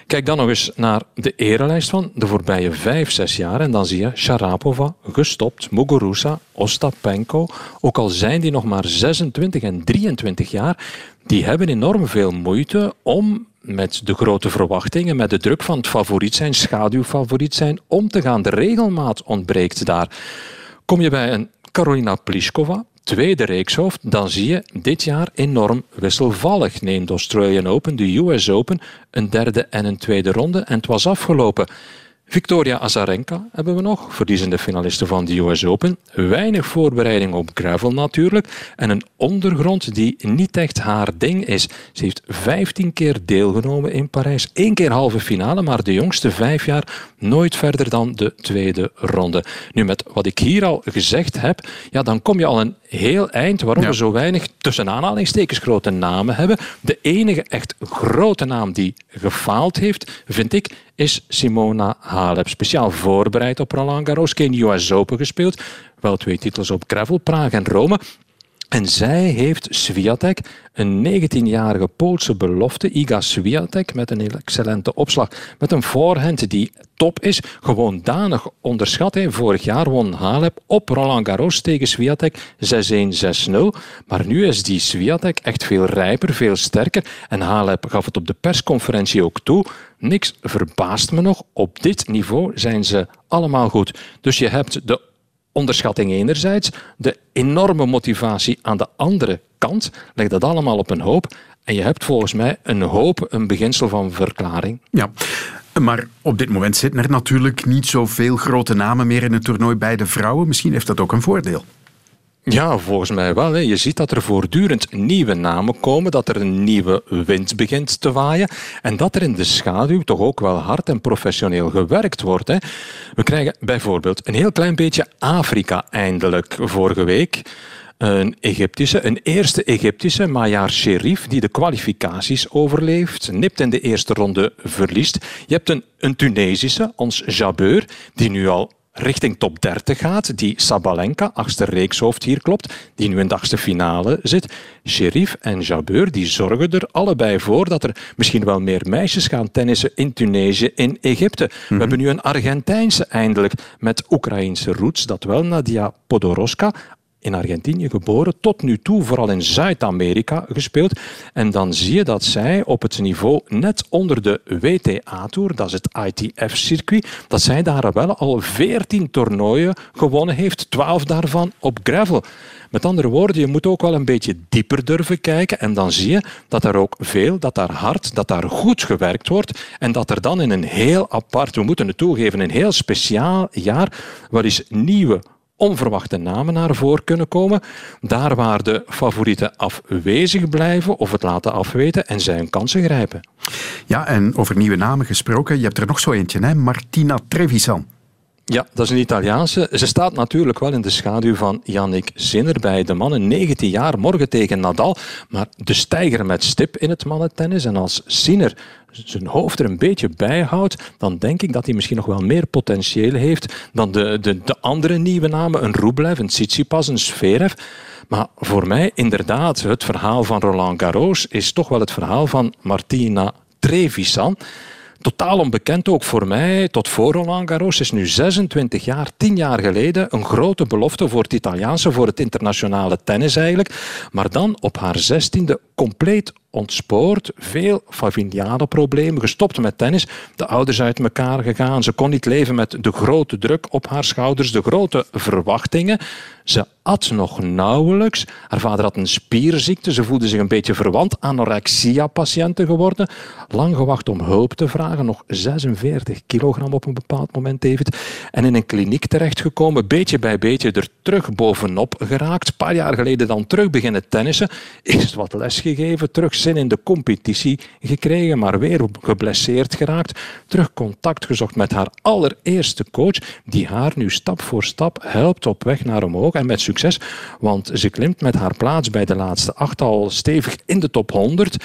Kijk dan nog eens naar de erelijst van de voorbije vijf, zes jaar. En dan zie je Sharapova gestopt, Muguruza, Ostapenko. Ook al zijn die nog maar 26 en 23 jaar, die hebben enorm veel moeite om met de grote verwachtingen, met de druk van het favoriet zijn, schaduwfavoriet zijn, om te gaan. De regelmaat ontbreekt daar. Kom je bij een Carolina Pliskova, tweede reekshoofd, dan zie je dit jaar enorm wisselvallig. Neem de Australian Open, de US Open, een derde en een tweede ronde en het was afgelopen. Victoria Azarenka hebben we nog, verliezende finaliste van de US Open. Weinig voorbereiding op gravel natuurlijk. En een ondergrond die niet echt haar ding is. Ze heeft 15 keer deelgenomen in Parijs. Eén keer halve finale, maar de jongste vijf jaar nooit verder dan de tweede ronde. Nu, met wat ik hier al gezegd heb, ja, dan kom je al een heel eind waarom we zo weinig tussen aanhalingstekens grote namen hebben. De enige echt grote naam die gefaald heeft, vind ik, is Simona Halep. Speciaal voorbereid op Roland Garros, geen US Open gespeeld. Wel twee titels op gravel, Praag en Rome. En zij heeft Swiatek, een 19-jarige Poolse belofte, Iga Swiatek, met een excellente opslag, met een voorhand die top is, gewoon danig onderschat. Vorig jaar won Halep op Roland Garros tegen Swiatek 6-1, 6-0. Maar nu is die Swiatek echt veel rijper, veel sterker. En Halep gaf het op de persconferentie ook toe. Niks verbaast me nog. Op dit niveau zijn ze allemaal goed. Dus je hebt de onderschatting enerzijds, de enorme motivatie aan de andere kant. Leg dat allemaal op een hoop. En je hebt volgens mij een hoop, een beginsel van verklaring. Ja. Maar op dit moment zitten er natuurlijk niet zoveel grote namen meer in het toernooi bij de vrouwen. Misschien heeft dat ook een voordeel. Ja, volgens mij wel. Hè. Je ziet dat er voortdurend nieuwe namen komen, dat er een nieuwe wind begint te waaien en dat er in de schaduw toch ook wel hard en professioneel gewerkt wordt. Hè. We krijgen bijvoorbeeld een heel klein beetje Afrika eindelijk vorige week. Een Egyptische, een eerste Egyptische, Mayar Sherif, die de kwalificaties overleeft, nipt in de eerste ronde verliest. Je hebt een, een Tunesische, ons Jabeur, die nu al richting top 30 gaat, die Sabalenka, achtste reekshoofd hier klopt, die nu in de achtste finale zit. Sherif en Jabeur die zorgen er allebei voor dat er misschien wel meer meisjes gaan tennissen in Tunesië, in Egypte. We mhm. hebben nu een Argentijnse eindelijk met Oekraïnse roots, dat wel Nadia Podoroska, in Argentinië geboren, tot nu toe vooral in Zuid-Amerika gespeeld. En dan zie je dat zij op het niveau net onder de WTA-tour, dat is het ITF-circuit, dat zij daar wel al 14 toernooien gewonnen heeft, 12 daarvan op gravel. Met andere woorden, je moet ook wel een beetje dieper durven kijken en dan zie je dat er ook veel, dat daar hard, dat daar goed gewerkt wordt en dat er dan in een heel apart, we moeten het toegeven, een heel speciaal jaar wel eens nieuwe onverwachte namen naar voren kunnen komen. Daar waar de favorieten afwezig blijven of het laten afweten en zij hun kansen grijpen. Ja, en over nieuwe namen gesproken, je hebt er nog zo eentje, hè? Martina Trevisan. Ja, dat is een Italiaanse. Ze staat natuurlijk wel in de schaduw van Yannick Sinner bij de mannen. 19 jaar, morgen tegen Nadal. Maar de stijger met stip in het mannentennis. En als Sinner zijn hoofd er een beetje bij houdt, dan denk ik dat hij misschien nog wel meer potentieel heeft dan de, de, de andere nieuwe namen. Een Rublev, een Tsitsipas, een Sverev. Maar voor mij, inderdaad, het verhaal van Roland Garros is toch wel het verhaal van Martina Trevisan totaal onbekend ook voor mij, tot voor Roland Garros, is nu 26 jaar, 10 jaar geleden, een grote belofte voor het Italiaanse, voor het internationale tennis eigenlijk. Maar dan op haar zestiende compleet ontspoord, veel familiale problemen, gestopt met tennis, de ouders uit elkaar gegaan, ze kon niet leven met de grote druk op haar schouders, de grote verwachtingen. Ze at nog nauwelijks. Haar vader had een spierziekte, ze voelde zich een beetje verwant, anorexia-patiënte geworden, lang gewacht om hulp te vragen, nog 46 kilogram op een bepaald moment, David, en in een kliniek terechtgekomen, beetje bij beetje er terug bovenop geraakt, een paar jaar geleden dan terug beginnen tennissen, eerst wat les gegeven, terug in de competitie gekregen, maar weer geblesseerd geraakt. Terug contact gezocht met haar allereerste coach, die haar nu stap voor stap helpt op weg naar omhoog en met succes, want ze klimt met haar plaats bij de laatste acht al stevig in de top 100.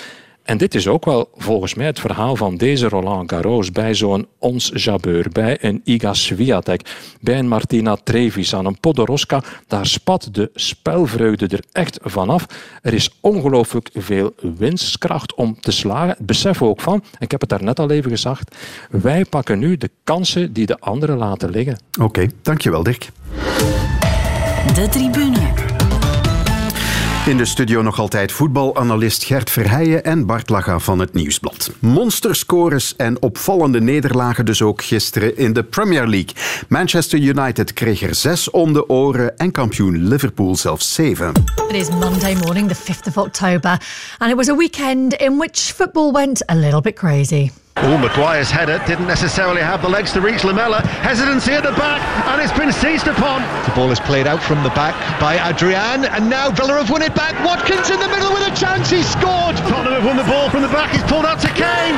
En dit is ook wel volgens mij het verhaal van deze Roland Garros bij zo'n Ons Jabeur, bij een Iga Swiatek, bij een Martina Trevisan, een Podoroska. Daar spat de spelvreugde er echt vanaf. Er is ongelooflijk veel winstkracht om te slagen. Besef ook van, ik heb het daarnet al even gezegd, wij pakken nu de kansen die de anderen laten liggen. Oké, dankjewel Dirk. De tribune. In de studio nog altijd voetbalanalist Gert Verheijen en Bart Laga van het Nieuwsblad. Monsterscores en opvallende nederlagen dus ook gisteren in de Premier League. Manchester United kreeg er zes om de oren en kampioen Liverpool zelfs zeven. It is Monday morning, the 5th of October, and it was a weekend in which football went a little bit crazy. Oh, Maguire's header didn't necessarily have the legs to reach Lamella. Hesitancy at the back, and it's been seized upon. The ball is played out from the back by Adrian, and now Villa have won it back. Watkins in the middle with a chance, he scored. Tottenham have won the ball from the back, he's pulled out to Kane.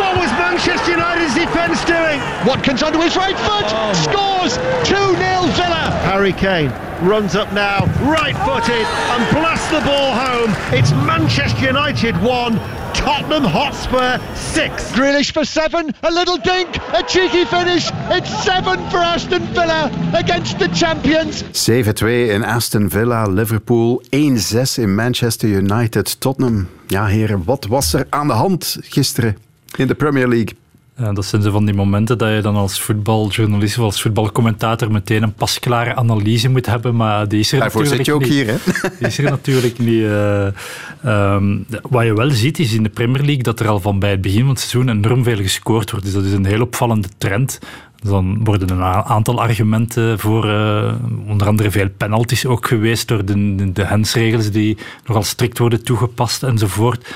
What was Manchester United's defence doing? Watkins onto his right foot, oh scores 2 0 Villa. Harry Kane runs up now, right footed, and blasts the ball home. It's Manchester United 1, Tottenham Hotspur 6. Grealish for 7, a little dink, a cheeky finish. It's 7 for Aston Villa against the champions. 7-2 in Aston Villa, Liverpool 1-6 in Manchester United, Tottenham. Ja heren, wat was er aan de hand gisteren in de Premier League? Ja, dat zijn zo van die momenten dat je dan als voetbaljournalist of als voetbalcommentator meteen een pasklare analyse moet hebben, maar die is er Daarvoor natuurlijk zit je ook niet. hier, hè? Die is er natuurlijk niet. Uh, um, wat je wel ziet is in de Premier League dat er al van bij het begin van het seizoen enorm veel gescoord wordt. Dus dat is een heel opvallende trend. Dan worden een aantal argumenten voor, uh, onder andere veel penalties ook geweest door de, de, de hensregels die nogal strikt worden toegepast enzovoort.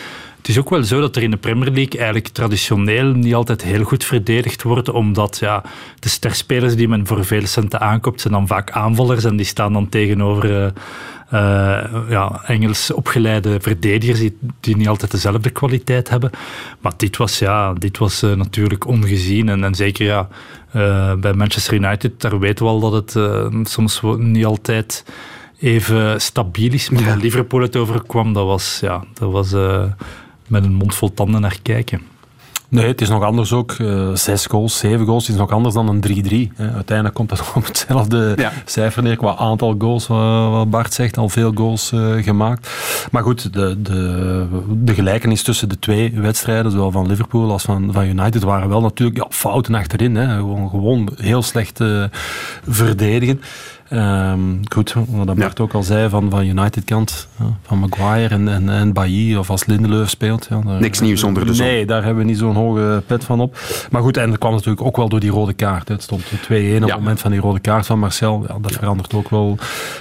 Het is ook wel zo dat er in de Premier League eigenlijk traditioneel niet altijd heel goed verdedigd wordt, omdat ja, de sterspelers die men voor veel centen aankoopt, zijn dan vaak aanvallers en die staan dan tegenover... Uh, ja, Engels opgeleide verdedigers die, die, niet altijd dezelfde kwaliteit hebben. Maar dit was, ja, dit was uh, natuurlijk ongezien. En, en zeker ja, bij Manchester United, daar weten we al dat het soms niet altijd even stabiel is. Maar ja. Liverpool het overkwam, dat was, ja, dat was met een mond vol tanden naar kijken. Nee, het is nog anders ook. Uh, zes goals, zeven goals is nog anders dan een 3-3. Uiteindelijk komt het op hetzelfde ja. cijfer neer qua aantal goals, wat Bart zegt. Al veel goals uh, gemaakt. Maar goed, de, de, de gelijkenis tussen de twee wedstrijden, zowel van Liverpool als van, van United, waren wel natuurlijk ja, fouten achterin. Hè. Gewoon, gewoon heel slecht uh, verdedigen. Um, goed, wat Bart ja. ook al zei van, van United kant, van Maguire en, en, en Bailly, of als Lindelöf speelt. Ja, daar, Niks nieuws onder de zon. Nee, daar hebben we niet zo'n hoge pet van op. Maar goed, en dat kwam natuurlijk ook wel door die rode kaart. Het stond 2-1 op het moment van die rode kaart van Marcel. Ja, dat verandert ook wel,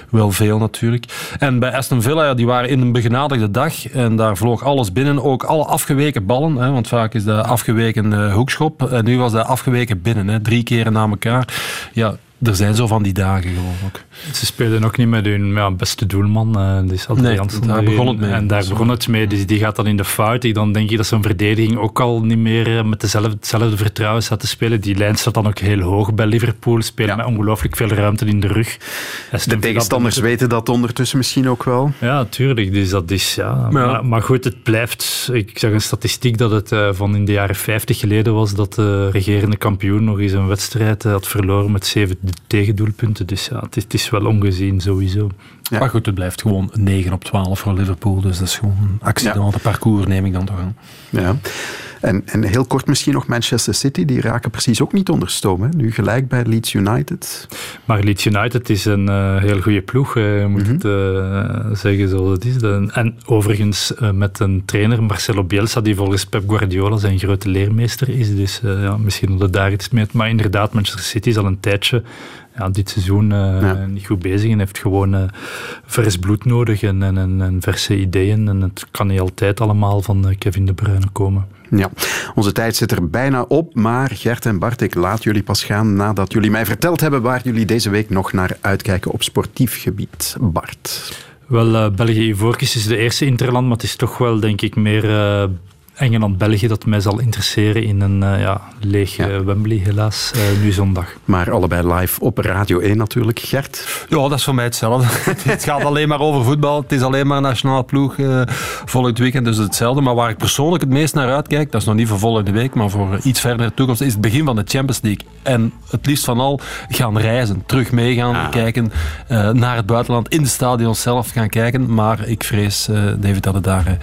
wel veel natuurlijk. En bij Aston Villa, ja, die waren in een begenadigde dag en daar vloog alles binnen. Ook alle afgeweken ballen, hè, want vaak is de afgeweken uh, hoekschop. En nu was dat afgeweken binnen, hè, drie keren na elkaar. Ja, er zijn zo van die dagen gewoon ook. Ze spelen ook niet met hun ja, beste doelman. Uh, dus nee, daar begon het mee. En daar begon het mee. Dus die gaat dan in de fout. Dan denk je dat zo'n verdediging ook al niet meer eh, met dezelfde, hetzelfde vertrouwen staat te spelen. Die lijn staat dan ook heel hoog bij Liverpool. Spelen ja. met ongelooflijk veel ruimte in de rug. De tegenstanders dat weten dat ondertussen misschien ook wel. Ja, tuurlijk. Dus dat is, ja. Maar, maar, goed, het blijft... Ik zag een statistiek dat het uh, van in de jaren 50 geleden was dat de regerende kampioen nog eens een wedstrijd had verloren met zeven tegendoelpunten. Dus ja, het is, het is wel ongezien sowieso. Ja. Maar goed, het blijft gewoon 9 op 12 voor Liverpool. Dus dat is gewoon een accident. Ja. parcours neem ik dan toch aan. Ja. En, en heel kort misschien nog Manchester City. Die raken precies ook niet onder stoom. Hè? Nu gelijk bij Leeds United. Maar Leeds United is een uh, heel goede ploeg. Moet mm -hmm. het zeggen zoals het is. En overigens uh, met een trainer, Marcelo Bielsa, die volgens Pep Guardiola zijn grote leermeester is. Dus ja, misschien dat daar iets mee. Maar inderdaad, Manchester City is al een tijdje ja, dit seizoen uh, ja. niet goed bezig en heeft gewoon uh, vers bloed nodig en, en, en, verse ideeën. En het kan niet altijd allemaal van uh, Kevin De Bruyne komen. Ja, onze tijd zit er bijna op, maar Gert en Bart, ik laat jullie pas gaan nadat jullie mij verteld hebben waar jullie deze week nog naar uitkijken op sportief gebied. Bart. Wel, België-Ivoorkis is de eerste interland, maar het is toch wel, denk ik, meer Engeland-België dat mij zal interesseren in een uh, ja, leeg ja. Wembley, helaas, uh, nu zondag. Maar allebei live op Radio 1 natuurlijk. Gert? Ja, dat is voor mij hetzelfde. het gaat alleen maar over voetbal. Het is alleen maar nationale ploeg uh, volgend weekend, dus hetzelfde. Maar waar ik persoonlijk het meest naar uitkijk, dat is nog niet voor volgende week, maar voor iets verder de toekomst, is het begin van de Champions League. En het liefst van al gaan reizen, terug meegaan, ah. kijken naar het buitenland, in de stadion zelf gaan kijken. Maar ik vrees, David, dat het daar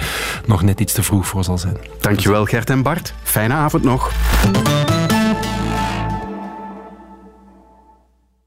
nog net iets te vroeg voor zal zijn. Dankjewel Gert en Bart. Fijne avond nog.